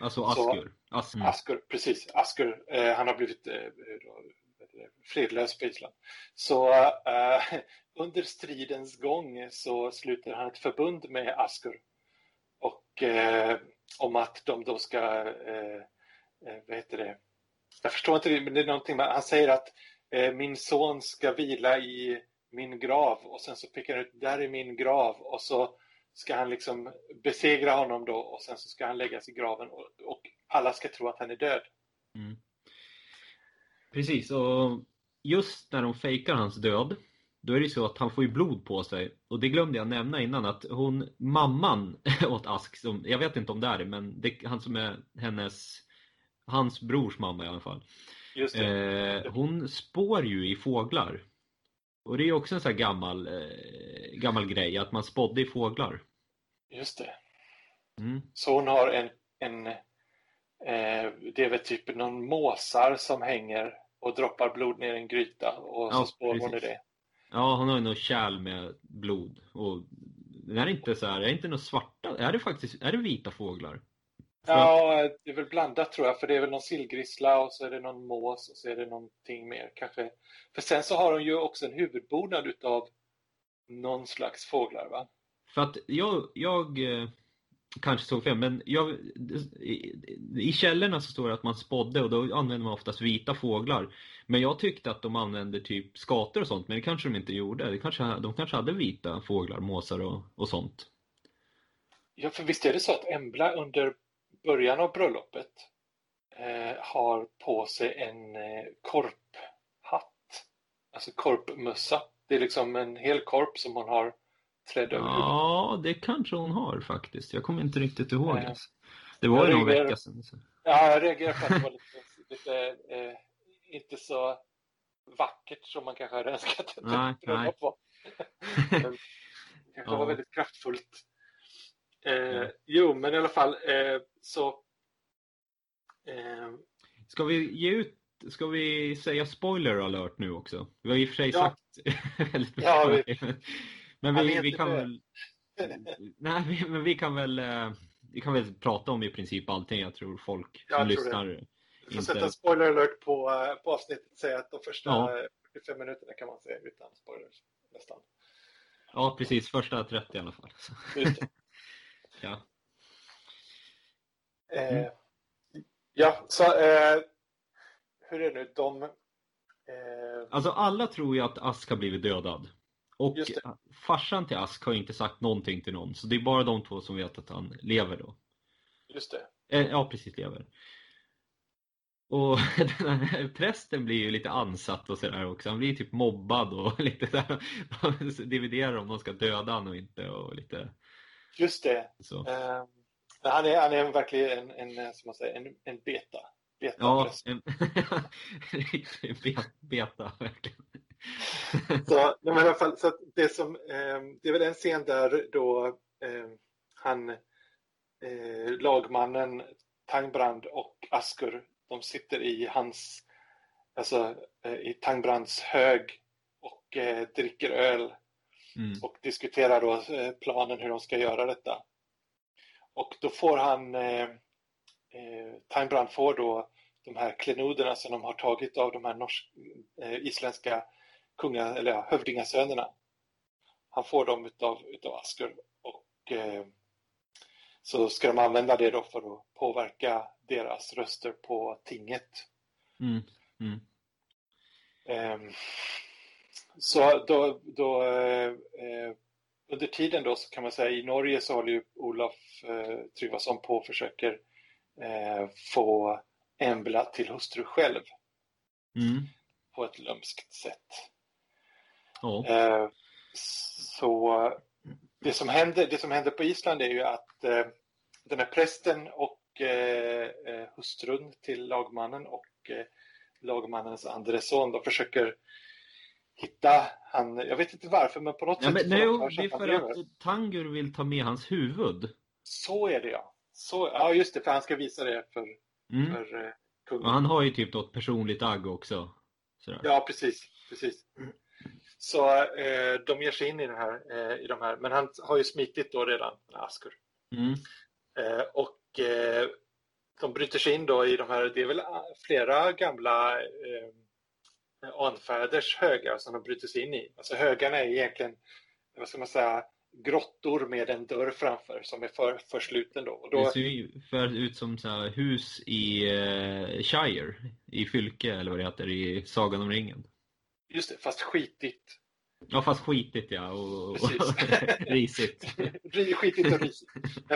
Alltså Så- Askur. As mm. Asker, precis. Asker, eh, han har blivit eh, fredlös på Island. Så eh, under stridens gång så sluter han ett förbund med Asker. Och eh, om att de då ska, eh, eh, vad heter det? Jag förstår inte men det är någonting han säger att eh, min son ska vila i min grav och sen så pekar han ut, där är min grav och så ska han liksom besegra honom då och sen så ska han läggas i graven och, och alla ska tro att han är död. Mm. Precis, och just när de fejkar hans död, då är det ju så att han får ju blod på sig. Och det glömde jag nämna innan, att hon, mamman åt Ask, som, jag vet inte om det är det, men det, han som är hennes, hans brors mamma i alla fall. Eh, hon spår ju i fåglar. Och det är också en sån här gammal, eh, gammal grej, att man spådde i fåglar. Just det. Mm. Så hon har en, en eh, det är väl typ någon måsar som hänger och droppar blod ner i en gryta och så Ja, spår hon i precis. det. Ja, hon har ju något kärl med blod. Och det är inte så här, är inte något svarta? Är det faktiskt, är det vita fåglar? Ja, det är väl blandat tror jag, för det är väl någon sillgrissla och så är det någon mås och så är det någonting mer kanske. För sen så har hon ju också en huvudbonad utav någon slags fåglar, va? För att jag, jag eh, kanske såg fel, men jag, i, i källorna så står det att man spådde och då använder man oftast vita fåglar. Men jag tyckte att de använde typ skator och sånt, men det kanske de inte gjorde. Det kanske, de kanske hade vita fåglar, måsar och, och sånt. Ja, för visst är det så att Embla under början av bröllopet eh, har på sig en eh, korphatt. Alltså korpmössa. Det är liksom en hel korp som hon har trädd över. Ja, det kanske hon har faktiskt. Jag kommer inte riktigt ihåg. Alltså. Det var ju någon reagerar- vecka sedan. Så. Ja, jag reagerar på att det var lite, lite eh, inte så vackert som man kanske hade önskat att Nej, ett bröllop var. Det kanske Ja. var väldigt kraftfullt. Eh. Jo, men i alla fall eh, så eh, Ska vi ge ut Ska vi säga spoiler alert nu också? Vi har i och för sig Ja. sagt väldigt mycket. Ja, vi- Men vi, vi kan väl Nej, men vi kan väl eh, Vi kan väl prata om i princip allting. Jag tror folk som tror det. lyssnar Vi får inte... sätta en spoiler alert på, eh, på avsnittet. Säga att de första Ja. eh, 45 minuterna kan man säga utan spoilers. Nästan. Ja, precis. Första 30 i alla fall. Så, Ja. Eh, ja, så eh, hur är det nu? De... Eh, Alltså alla tror ju att Ask har blivit dödad. Och farsan till Ask har inte sagt någonting till någon. Så det är bara de två som vet att han lever då. just det. Eh, ja, precis, lever. Och den här prästen blir ju lite ansatt och sådär också. Han blir typ mobbad och lite där. De dividerar om de ska döda honom och inte och lite Just det. så. Eh, han, är, han är verkligen en, en, eh, som man säger, en, en beta. beta Ja, en beta verkligen. Så, men i alla fall, så det, som, eh, det är väl en scen där då eh, han, eh, lagmannen Tangbrand och Askur, de sitter i hans, alltså eh, i Tangbrands hög och eh, dricker öl Mm. och diskuterar då planen hur de ska göra detta. Och då får han, eh, eh, Tangbrand får då de här klenoderna som de har tagit av de här norsk, eh, isländska kunga, eller ja, hövdingasönerna. Han får dem utav, utav Askur och eh, så ska de använda det då för att påverka deras röster på tinget. Mm. Mm. Ehm, Så då, då eh, eh, under tiden då så kan man säga i Norge så håller ju Olof eh, Tryggvason på och försöker eh, få Embla till hustru själv Mm. på ett lömskt sätt. Ja. Eh, så det som, händer, det som händer på Island är ju att eh, den här prästen och eh, eh, hustrun till lagmannen och eh, lagmannens andre son då försöker hitta han, jag vet inte varför men på något ja sätt men, nej, det är för att Tangur vill ta med hans huvud. Så är det ja. Så, ja just det, för han ska visa det för, Mm. för eh, kungen. Och han har ju typ ett personligt agg också. Sådär. Ja, precis. precis. Så eh, de ger sig in i, det här, eh, i de här, men han har ju smitit då redan, Askur. Mm. Eh, och eh, de bryter sig in då i de här, det är väl flera gamla eh, anfäders högar som de bryter sig in i. Alltså högarna är egentligen, vad ska man säga, grottor med en dörr framför som är för, för sluten då. Och då Det ser ju för ut som så hus i eh, Shire, i Fylke eller vad det heter, i Sagan om ringen. just det, fast skitigt. Ja, fast skitigt ja, och, och risigt. Ri- Skitigt och risigt.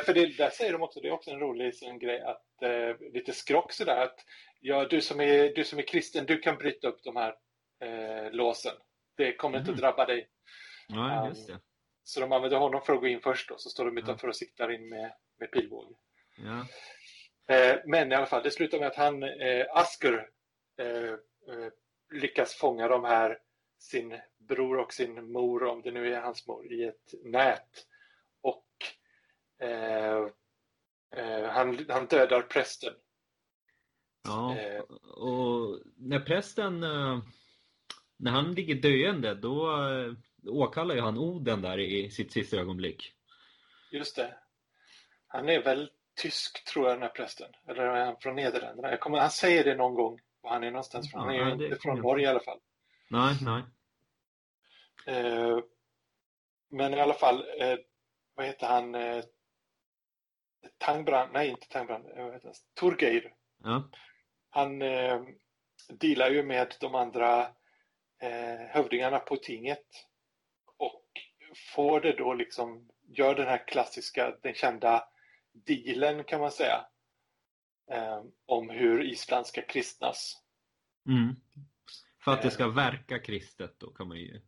För det, där säger de också, det är också en rolig sån grej, att eh, lite skrock sådär att ja, du som, är, du som är kristen, du kan bryta upp de här eh, låsen. Det kommer inte att Mhm. drabba dig. Ja, just det. Så de använder honom för att gå in först då, så står de utanför och siktar in med, med pilbåge. Ja. Eh, men i alla fall, det slutar med att han, eh, Askur, eh, eh, lyckas fånga de här, sin bror och sin mor, om det nu är hans mor, i ett nät. Och eh, eh, han, han dödar prästen. Ja. Eh. Och när prästen, eh, när han ligger döende, då eh, åkallar ju han Oden där i sitt sista ögonblick. Just det. Han är väl tysk, tror jag, den här prästen. Eller är han från Nederländerna? Jag kommer, han säger det någon gång, var han är någonstans från. Han är ju inte från Norge i alla fall. Nej, nej. Eh, men i alla fall, eh, vad heter han? Eh, Tangbrand, nej inte Tangbrand, vad heter han? Turgeir. Ja. Han eh, dealar ju med de andra eh, hövdingarna på tinget och får det då liksom, gör den här klassiska, den kända dealen kan man säga. eh, om hur Island ska kristnas. Mm. För att det Eh. ska verka kristet då kan man ju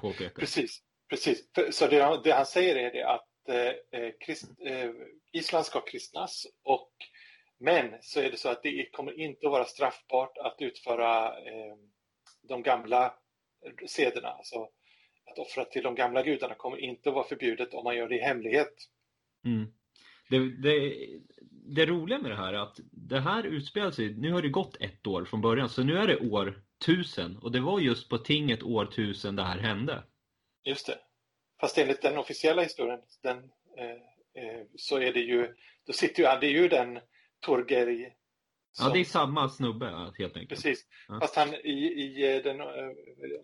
påpeka. Precis, precis. Så det, han- det han säger är det att eh, eh, krist, eh, Island ska kristnas och men så är det så att det kommer inte att vara straffbart att utföra eh, de gamla sederna. Alltså att offra till de gamla gudarna kommer inte att vara förbjudet om man gör det i hemlighet. Mm. Det, det, det roliga med det här är att det här utspelar sig, nu har det gått ett år från början, så nu är det år tusen och det var just på tinget år tusen det här hände. Just det. Fast enligt den officiella historien den, eh, eh, så är det ju, då sitter ju det är ju den Torgeri Ja, som- det är samma snubbe helt enkelt. Precis. Ja. Fast han i, i den, eh,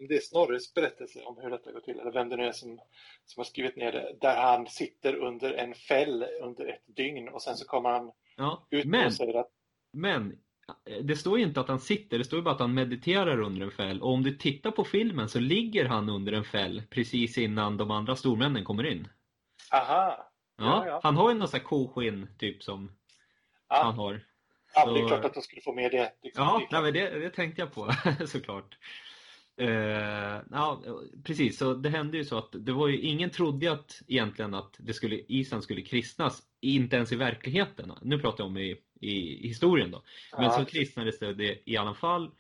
om det är Snorres berättelse om hur detta går till, eller vem det nu är som, som har skrivit ner det, där han sitter under en fäll under ett dygn och sen så kommer han Ja, ut men, och säger att men det står ju inte att han sitter, det står ju bara att han mediterar under en fäll. Och om du tittar på filmen så ligger han under en fäll precis innan de andra stormännen kommer in. aha, Ja, Ja, ja. Han har ju någon sån här koskinn typ som han ja, har. ja det är klart att de skulle få med det. Liksom. Ja, Det nej, det, det tänkte jag på såklart. Eh, ja, precis, så det hände ju så att det var ju, ingen trodde att egentligen att det skulle, Island skulle kristnas, inte ens i verkligheten. Nu pratar jag om i, i historien då. Men Ja, så kristnades det, i alla fall.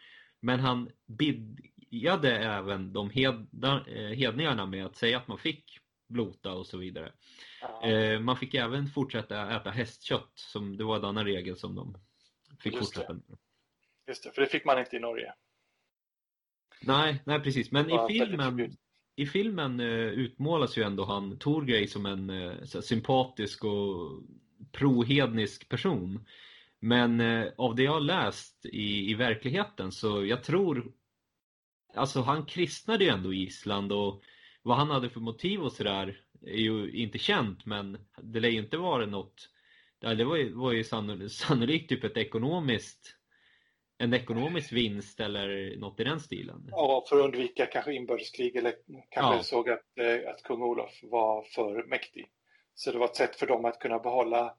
Men han bidgade även de hedna, eh, hedningarna med att säga att man fick blota och så vidare. ja, Eh, man fick även fortsätta äta hästkött, som det var en annan regel som de fick Just fortsätta med. just det, för det fick man inte i Norge. Nej, nej precis. Men Det i filmen, i filmen eh, utmålas ju ändå han Torgrej som en eh, sympatisk och prohednisk person. Men av det jag har läst i, i verkligheten så jag tror Alltså han kristnade ju ändå Island och vad han hade för motiv och sådär är ju inte känt men det lär ju inte vara något Det var ju, var ju sanno- sannolikt typ ett ekonomiskt en ekonomisk vinst eller något i den stilen. Ja, för att undvika kanske inbördeskrig eller kanske Ja. såg att, eh, att kung Olof var för mäktig. Så det var ett sätt för dem att kunna behålla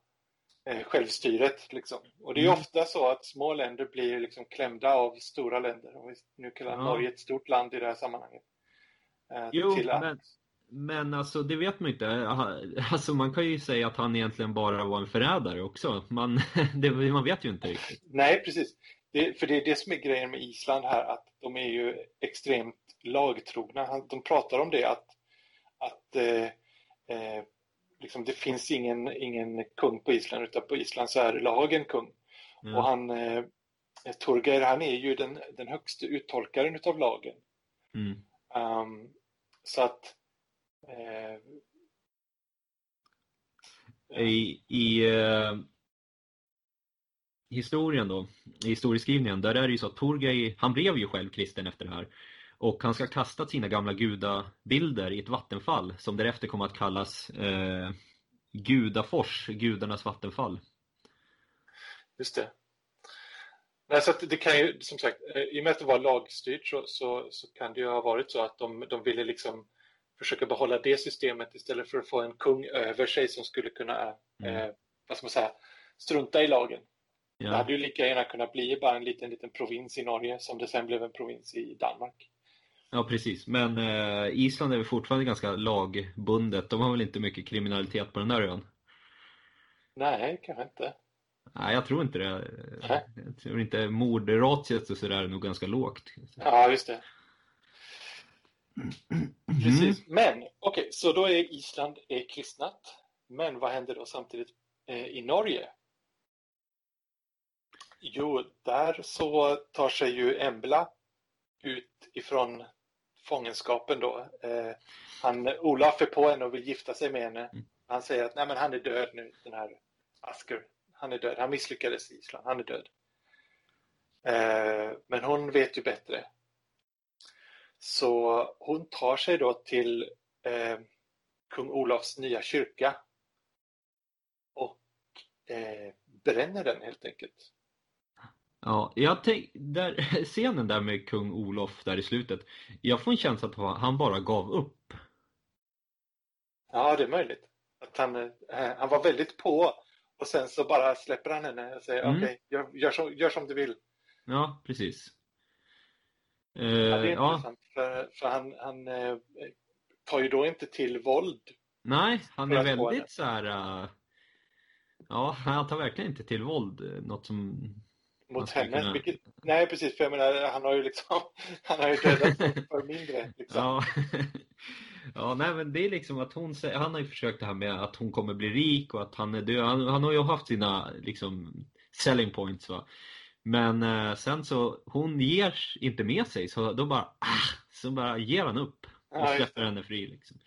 eh, självstyret. Liksom. Och det är Mm. ofta så att små länder blir liksom klämda av stora länder. Om vi nu kallar Ja. Norge ett stort land i det här sammanhanget. Eh, Jo, att, men, men alltså det vet man inte. Alltså man kan ju säga att han egentligen bara var en förrädare också. Man, det, man vet ju inte riktigt. Nej, precis. Det, för det är det som är grejen med Island här, att de är ju extremt lagtrogna. De pratar om det att, att eh, eh, liksom det finns ingen, ingen kung på Island, utan på Island så är lagen kung. Och Ja. han, eh, Torgeir, han är ju den, den högsta uttolkaren utav lagen. Mm. Ehm, så att eh, I, i eh, historien då, i historieskrivningen, där är det ju så att Torgej, han blev ju själv kristen efter det här. Och han ska kasta sina gamla gudabilder i ett vattenfall som därefter kommer att kallas eh, Gudafors, gudarnas vattenfall. Just det. Nej, så det kan ju, som sagt, eh, i och med att det var lagstyrt så, så, så kan det ju ha varit så att de, de ville liksom försöka behålla det systemet istället för att få en kung över sig som skulle kunna, Mm. eh, vad ska man säga, strunta i lagen. Det Ja. hade ju lika gärna kunnat bli bara en liten, liten provins i Norge som det sen blev en provins i Danmark. Ja, precis. Men eh, Island är väl fortfarande ganska lagbundet. De har väl inte mycket kriminalitet på den där ön? Nej, kanske inte. Nej, jag tror inte det. Nej. Jag tror inte mordratiet och sådär är nog ganska lågt. Ja, just det. Mm. Precis. Men okej, så då är Island är kristnat. Men vad händer då samtidigt eh, i Norge? Jo, där så tar sig ju Embla ut ifrån fångenskapen då. Eh, han, Olaf är på henne och vill gifta sig med henne. Han säger att Nej, men han är död nu, den här Asker. Han är död. Han misslyckades i Island. Han är död. Eh, men hon vet ju bättre. Så hon tar sig då till eh, kung Olofs nya kyrka och eh, bränner den helt enkelt. Ja, jag tänk, där, scenen där med kung Olof där i slutet. Jag får en känsla att han bara gav upp. Ja, det är möjligt. Att han, eh, han var väldigt på Och sen så bara släpper han henne och säger Mm. okej, gör, gör, som, gör som du vill. Ja, precis. Eh, Ja, det är ja, intressant för, för han, han eh, tar ju då inte till våld. nej, han är väldigt så här. eh, ja, han tar verkligen inte till våld. eh, Något som mot henne. kunna- Vilket, nej, precis. För jag menar, han har ju liksom han har ju dödat för mindre. Liksom. Ja. Ja, nej men det är liksom att hon han har ju försökt det här med att hon kommer bli rik och att han är död. Han, han har ju haft sina liksom selling points va. Men eh, sen så, hon ger inte med sig så då bara, ah, så bara ger han upp och släpper henne fri liksom.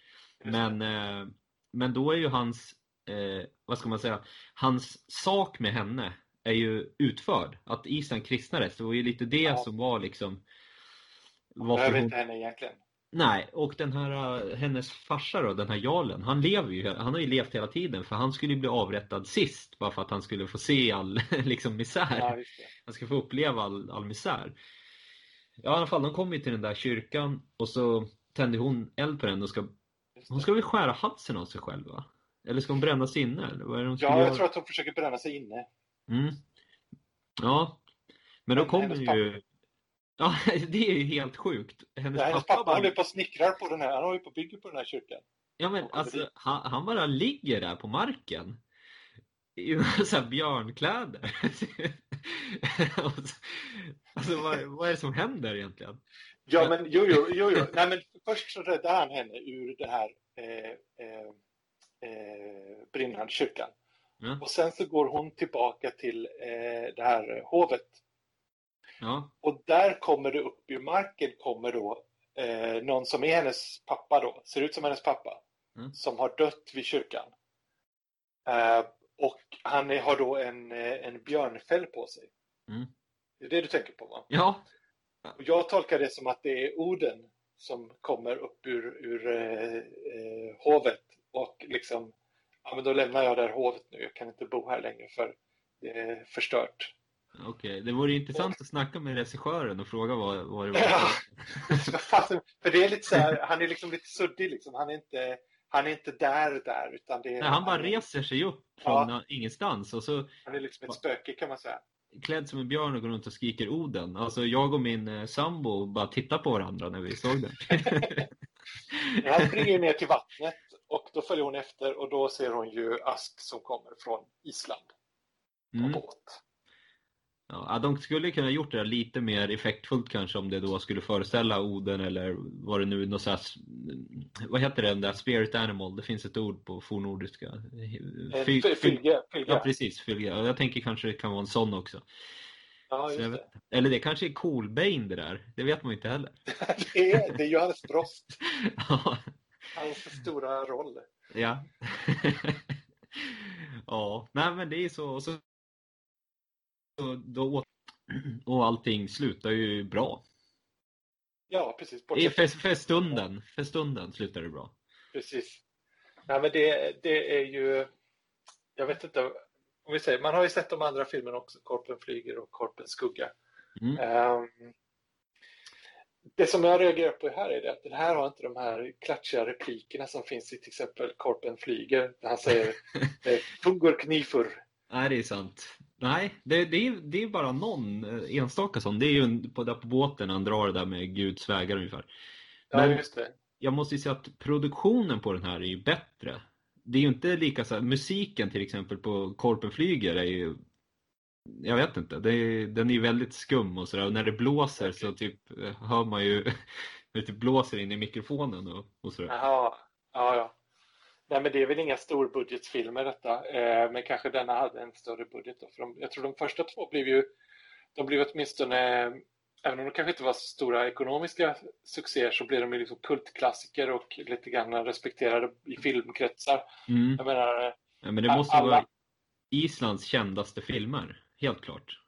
Men, eh, men då är ju hans, eh, vad ska man säga, hans sak med henne är ju utförd. Att Island kristnades, det var ju lite det Ja. som var liksom varför behöver hon inte henne egentligen. Nej, och den här, uh, hennes farsa då, den här jarlen, han lever ju, han har ju levt hela tiden för han skulle ju bli avrättad sist bara för att han skulle få se all liksom misär. Ja. Han ska få uppleva all, all misär. Ja, i alla fall, de kommer ju till den där kyrkan och så tänder hon eld på den och ska, hon ska väl skära halsen av sig själv va? Eller ska hon brännas inne? Eller vad är det hon Ja, göra? jag tror att hon försöker bränna sig inne. Mm. Ja, men då kommer ju... Ja, det är ju helt sjukt. Hennes, Ja, hennes pappa, pappa bara... håller på och snickrar på den här. Han håller på och bygger på den här kyrkan. Ja men alltså, han, han bara ligger där på marken. I så här björnkläder. Alltså vad, vad är det som händer egentligen? Ja, men jo, jo, jo, jo. Nej, men först så räddar han henne ur den här eh, eh, eh, brinnande kyrkan. Ja, Och sen så går hon tillbaka till eh, det här hovet. Ja, Och där kommer det upp ur marken kommer då eh, någon som är hennes pappa då, ser ut som hennes pappa, Mm. som har dött vid kyrkan. Eh, och han är, har då en, eh, en björnfäll på sig. Mm. Det är det du tänker på va? ja, Och jag tolkar det som att det är Oden som kommer upp ur, ur eh, eh, hovet och liksom, ja men då lämnar jag det här hovet nu, jag kan inte bo här längre för det är förstört. Okej. Det vore intressant att snacka med regissören och fråga vad, vad det var. Ja. För det är lite så här, han är liksom lite suddig liksom, han är inte, han är inte där där utan det är, Nej, han bara är, reser sig upp Ja. från ingenstans och så han är liksom ett spöke kan man säga. klädd som en björn och går runt och skriker Oden. Alltså jag och min eh, sambo bara tittar på varandra när vi såg den. Han springer ner till vattnet och då följer hon efter och då ser hon ju Ask som kommer från Island på Mm. båt. Ja, de skulle kunna gjort det lite mer effektfullt kanske om det då skulle föreställa Oden eller vad det nu något så här, Vad heter det, den där spirit animal? Det finns ett ord på fornnordiska. Eh, Fy- fy- Fylge, Ja fylge. precis, fylga. Och Jag tänker kanske det kan vara en sån också. Ja, Så just vet, det. eller det kanske är Coolbane det där. Det vet man inte heller. Det är, det är Johannes Brost, Ja, hans stora roll. ja. ja, nej men det är så. Och, så, så då, åt- och allting slutar ju bra. Ja, precis. För, för stunden, för stunden slutar det bra. Precis. Nej, men det, det är ju, jag vet inte, om vi säger, man har ju sett de andra filmerna också, Korpen flyger och Korpen skugga. Mm. Ehm, det som jag reagerar på här är det att den här har inte de här klatschiga replikerna som finns i till exempel Korpen flyger, där han säger eh, Fungur knifur. Nej, det är sant. Nej, det, det, är, det är bara någon eh, enstaka sån. Det är ju på, där på båten han drar det där med Guds vägar ungefär. Ja, Men- just det. jag måste ju säga att produktionen på den här är ju bättre. Det är ju inte lika så här, musiken till exempel på Korpen flyger är ju jag vet inte, är, den är ju väldigt skum och sådär och när det blåser så typ eh, hör man ju hur det typ blåser in i mikrofonen och, och sådär. Jaha, ja, ja. Nej, men det är väl inga storbudgetfilmer detta, eh, men kanske denna hade en större budget. Då, för de, jag tror de första två blev ju, de blev åtminstone, även om de kanske inte var så stora ekonomiska succéer, så blev de ju liksom kultklassiker och lite grann respekterade i filmkretsar. Mm. Jag menar, Ja, men det måste alla- vara Islands kändaste filmer, helt klart.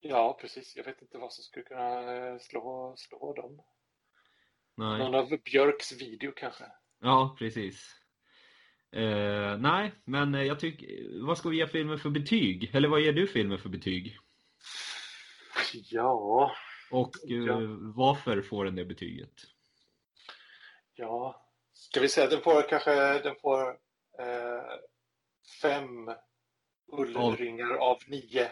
ja precis, jag vet inte vad som skulle kunna eh, slå, slå dem. Nej. Någon av Björks video kanske. Ja, precis. Eh, nej, men eh, jag tycker, vad ska vi ge filmen för betyg? Eller vad ger du filmen för betyg? Ja, Och eh, Ja. varför får den det betyget? Ja, ska vi säga att den får kanske den får eh, fem ullringar av nio.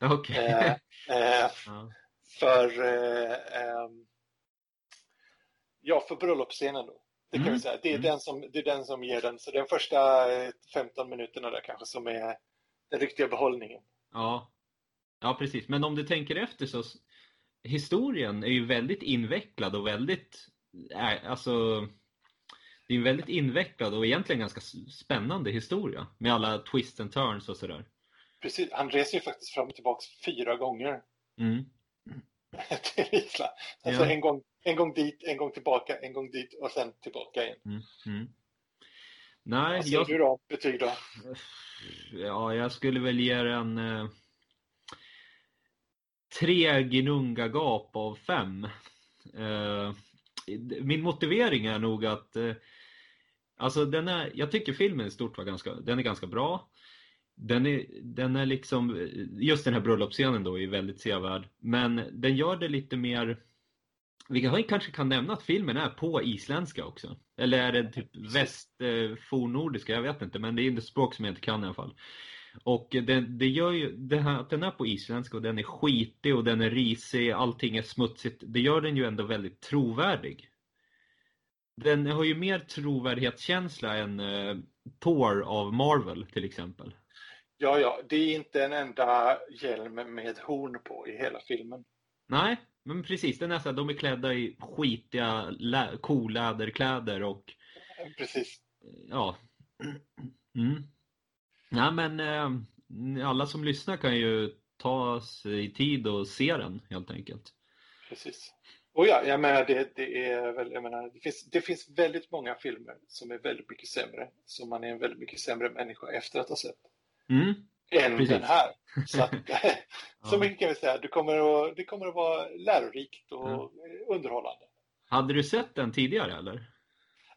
Okej. Eh, eh, ja. för eh, ehm, ja, för bröllopsscenen då. Det kan Mm, vi säga. Det är, mm. den som, det är den som ger den. Så den första eh, 15 minuterna där kanske som är den riktiga behållningen. Ja. ja, precis. Men om du tänker efter så historien är ju väldigt invecklad och väldigt, äh, alltså det är en väldigt invecklad och egentligen ganska spännande historia med alla twists and turns och sådär. Precis, han reser ju faktiskt fram och tillbaks fyra gånger Mm. till Island. Alltså Ja. en, gång, en gång dit, en gång tillbaka, en gång dit och sen tillbaka igen. Mm. Mm. Nej, Vad säger jag, du då? Betyg då? ja, jag skulle väl ge den eh, tre Gnunga-gap av fem. Eh, min motivering är nog att eh, alltså den är, jag tycker filmen i stort var ganska, den är ganska bra. Den är, den är liksom, just den här bröllopsscenen då är väldigt sevärd. Men den gör det lite mer vi kan- kanske kan nämna att filmen är på isländska också. Eller är det typ väst, eh, jag vet inte. Men det är ett språk som jag inte kan i alla fall. Och det, det gör ju, det här, att den är på isländska och den är skitig och den är risig, allting är smutsigt. Det gör den ju ändå väldigt trovärdig. Den har ju mer trovärdighetskänsla än eh, Thor av Marvel till exempel. Ja, ja, det är inte en enda hjälm med horn på i hela filmen. Nej, men precis. Den är så här, de är klädda i skitiga lä- koläderkläder och Precis. ja. Mm. Ja, men eh, alla som lyssnar kan ju ta sig tid och se den helt enkelt. Precis. Och ja, jag menar, det, det är väl, jag menar, det finns, det finns väldigt många filmer som är väldigt mycket sämre, som man är en väldigt mycket sämre människa efter att ha sett, Mm. Än Precis. den här. Så, att, så Ja. mycket kan vi säga, det kommer att, det kommer att vara lärorikt och Ja. underhållande. Hade du sett den tidigare eller?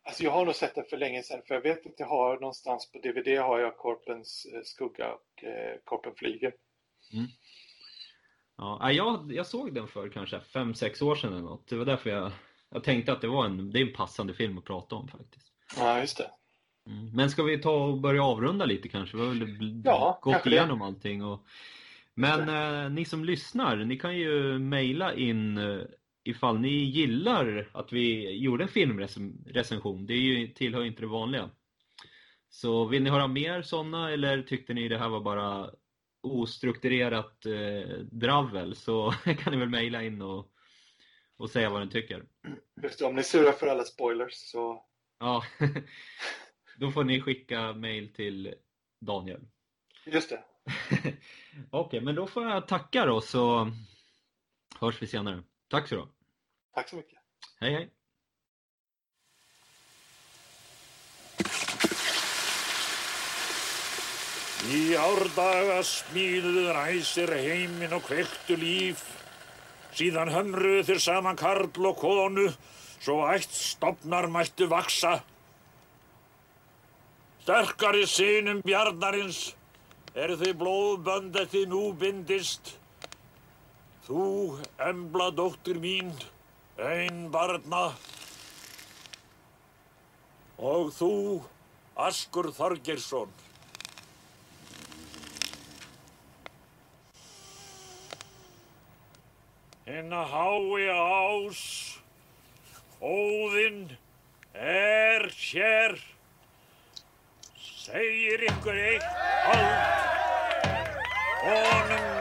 Alltså jag har nog sett den för länge sedan, för jag vet att jag har någonstans på DVD har jag Korpens eh, skugga och eh, Korpen flyger. Ja, nej, jag, jag såg den för kanske 5-6 år sedan eller något. Det var därför jag, jag tänkte att det var en, det är en passande film att prata om faktiskt. Ja, just det. Mm. Men ska vi ta och börja avrunda lite kanske? Vi har väl Ja, gått kanske det. igenom allting. Och... Men eh, ni som lyssnar, ni kan ju mejla in eh, ifall ni gillar att vi gjorde en filmrecension. Det är ju, tillhör inte det vanliga. Så vill ni höra mer sådana eller tyckte ni det här var bara ostrukturerat eh, dravel så kan ni väl mejla in och, och säga vad ni tycker. Just. Om ni surar för alla spoilers så Ja, då får ni skicka mejl till Daniel. just det. Okej, men då får jag tacka då så hörs vi senare. Tack så ha. Tack så mycket. Hej hej! Í árdaga smíðuðu ræsir heiminn og kveiktu líf. Síðan hömruðu þeir saman karl og konu, svo ætt stopnar mættu vaksa. Sterkari sinum bjarnarins eru þau blóðbönd eftir nú bindist. Þú, embla dóttir mín, ein barna. Og þú, Askur Þorgeirsson. Hinna hái ás, óðinn er hér, segir ykkur eitt hald, honum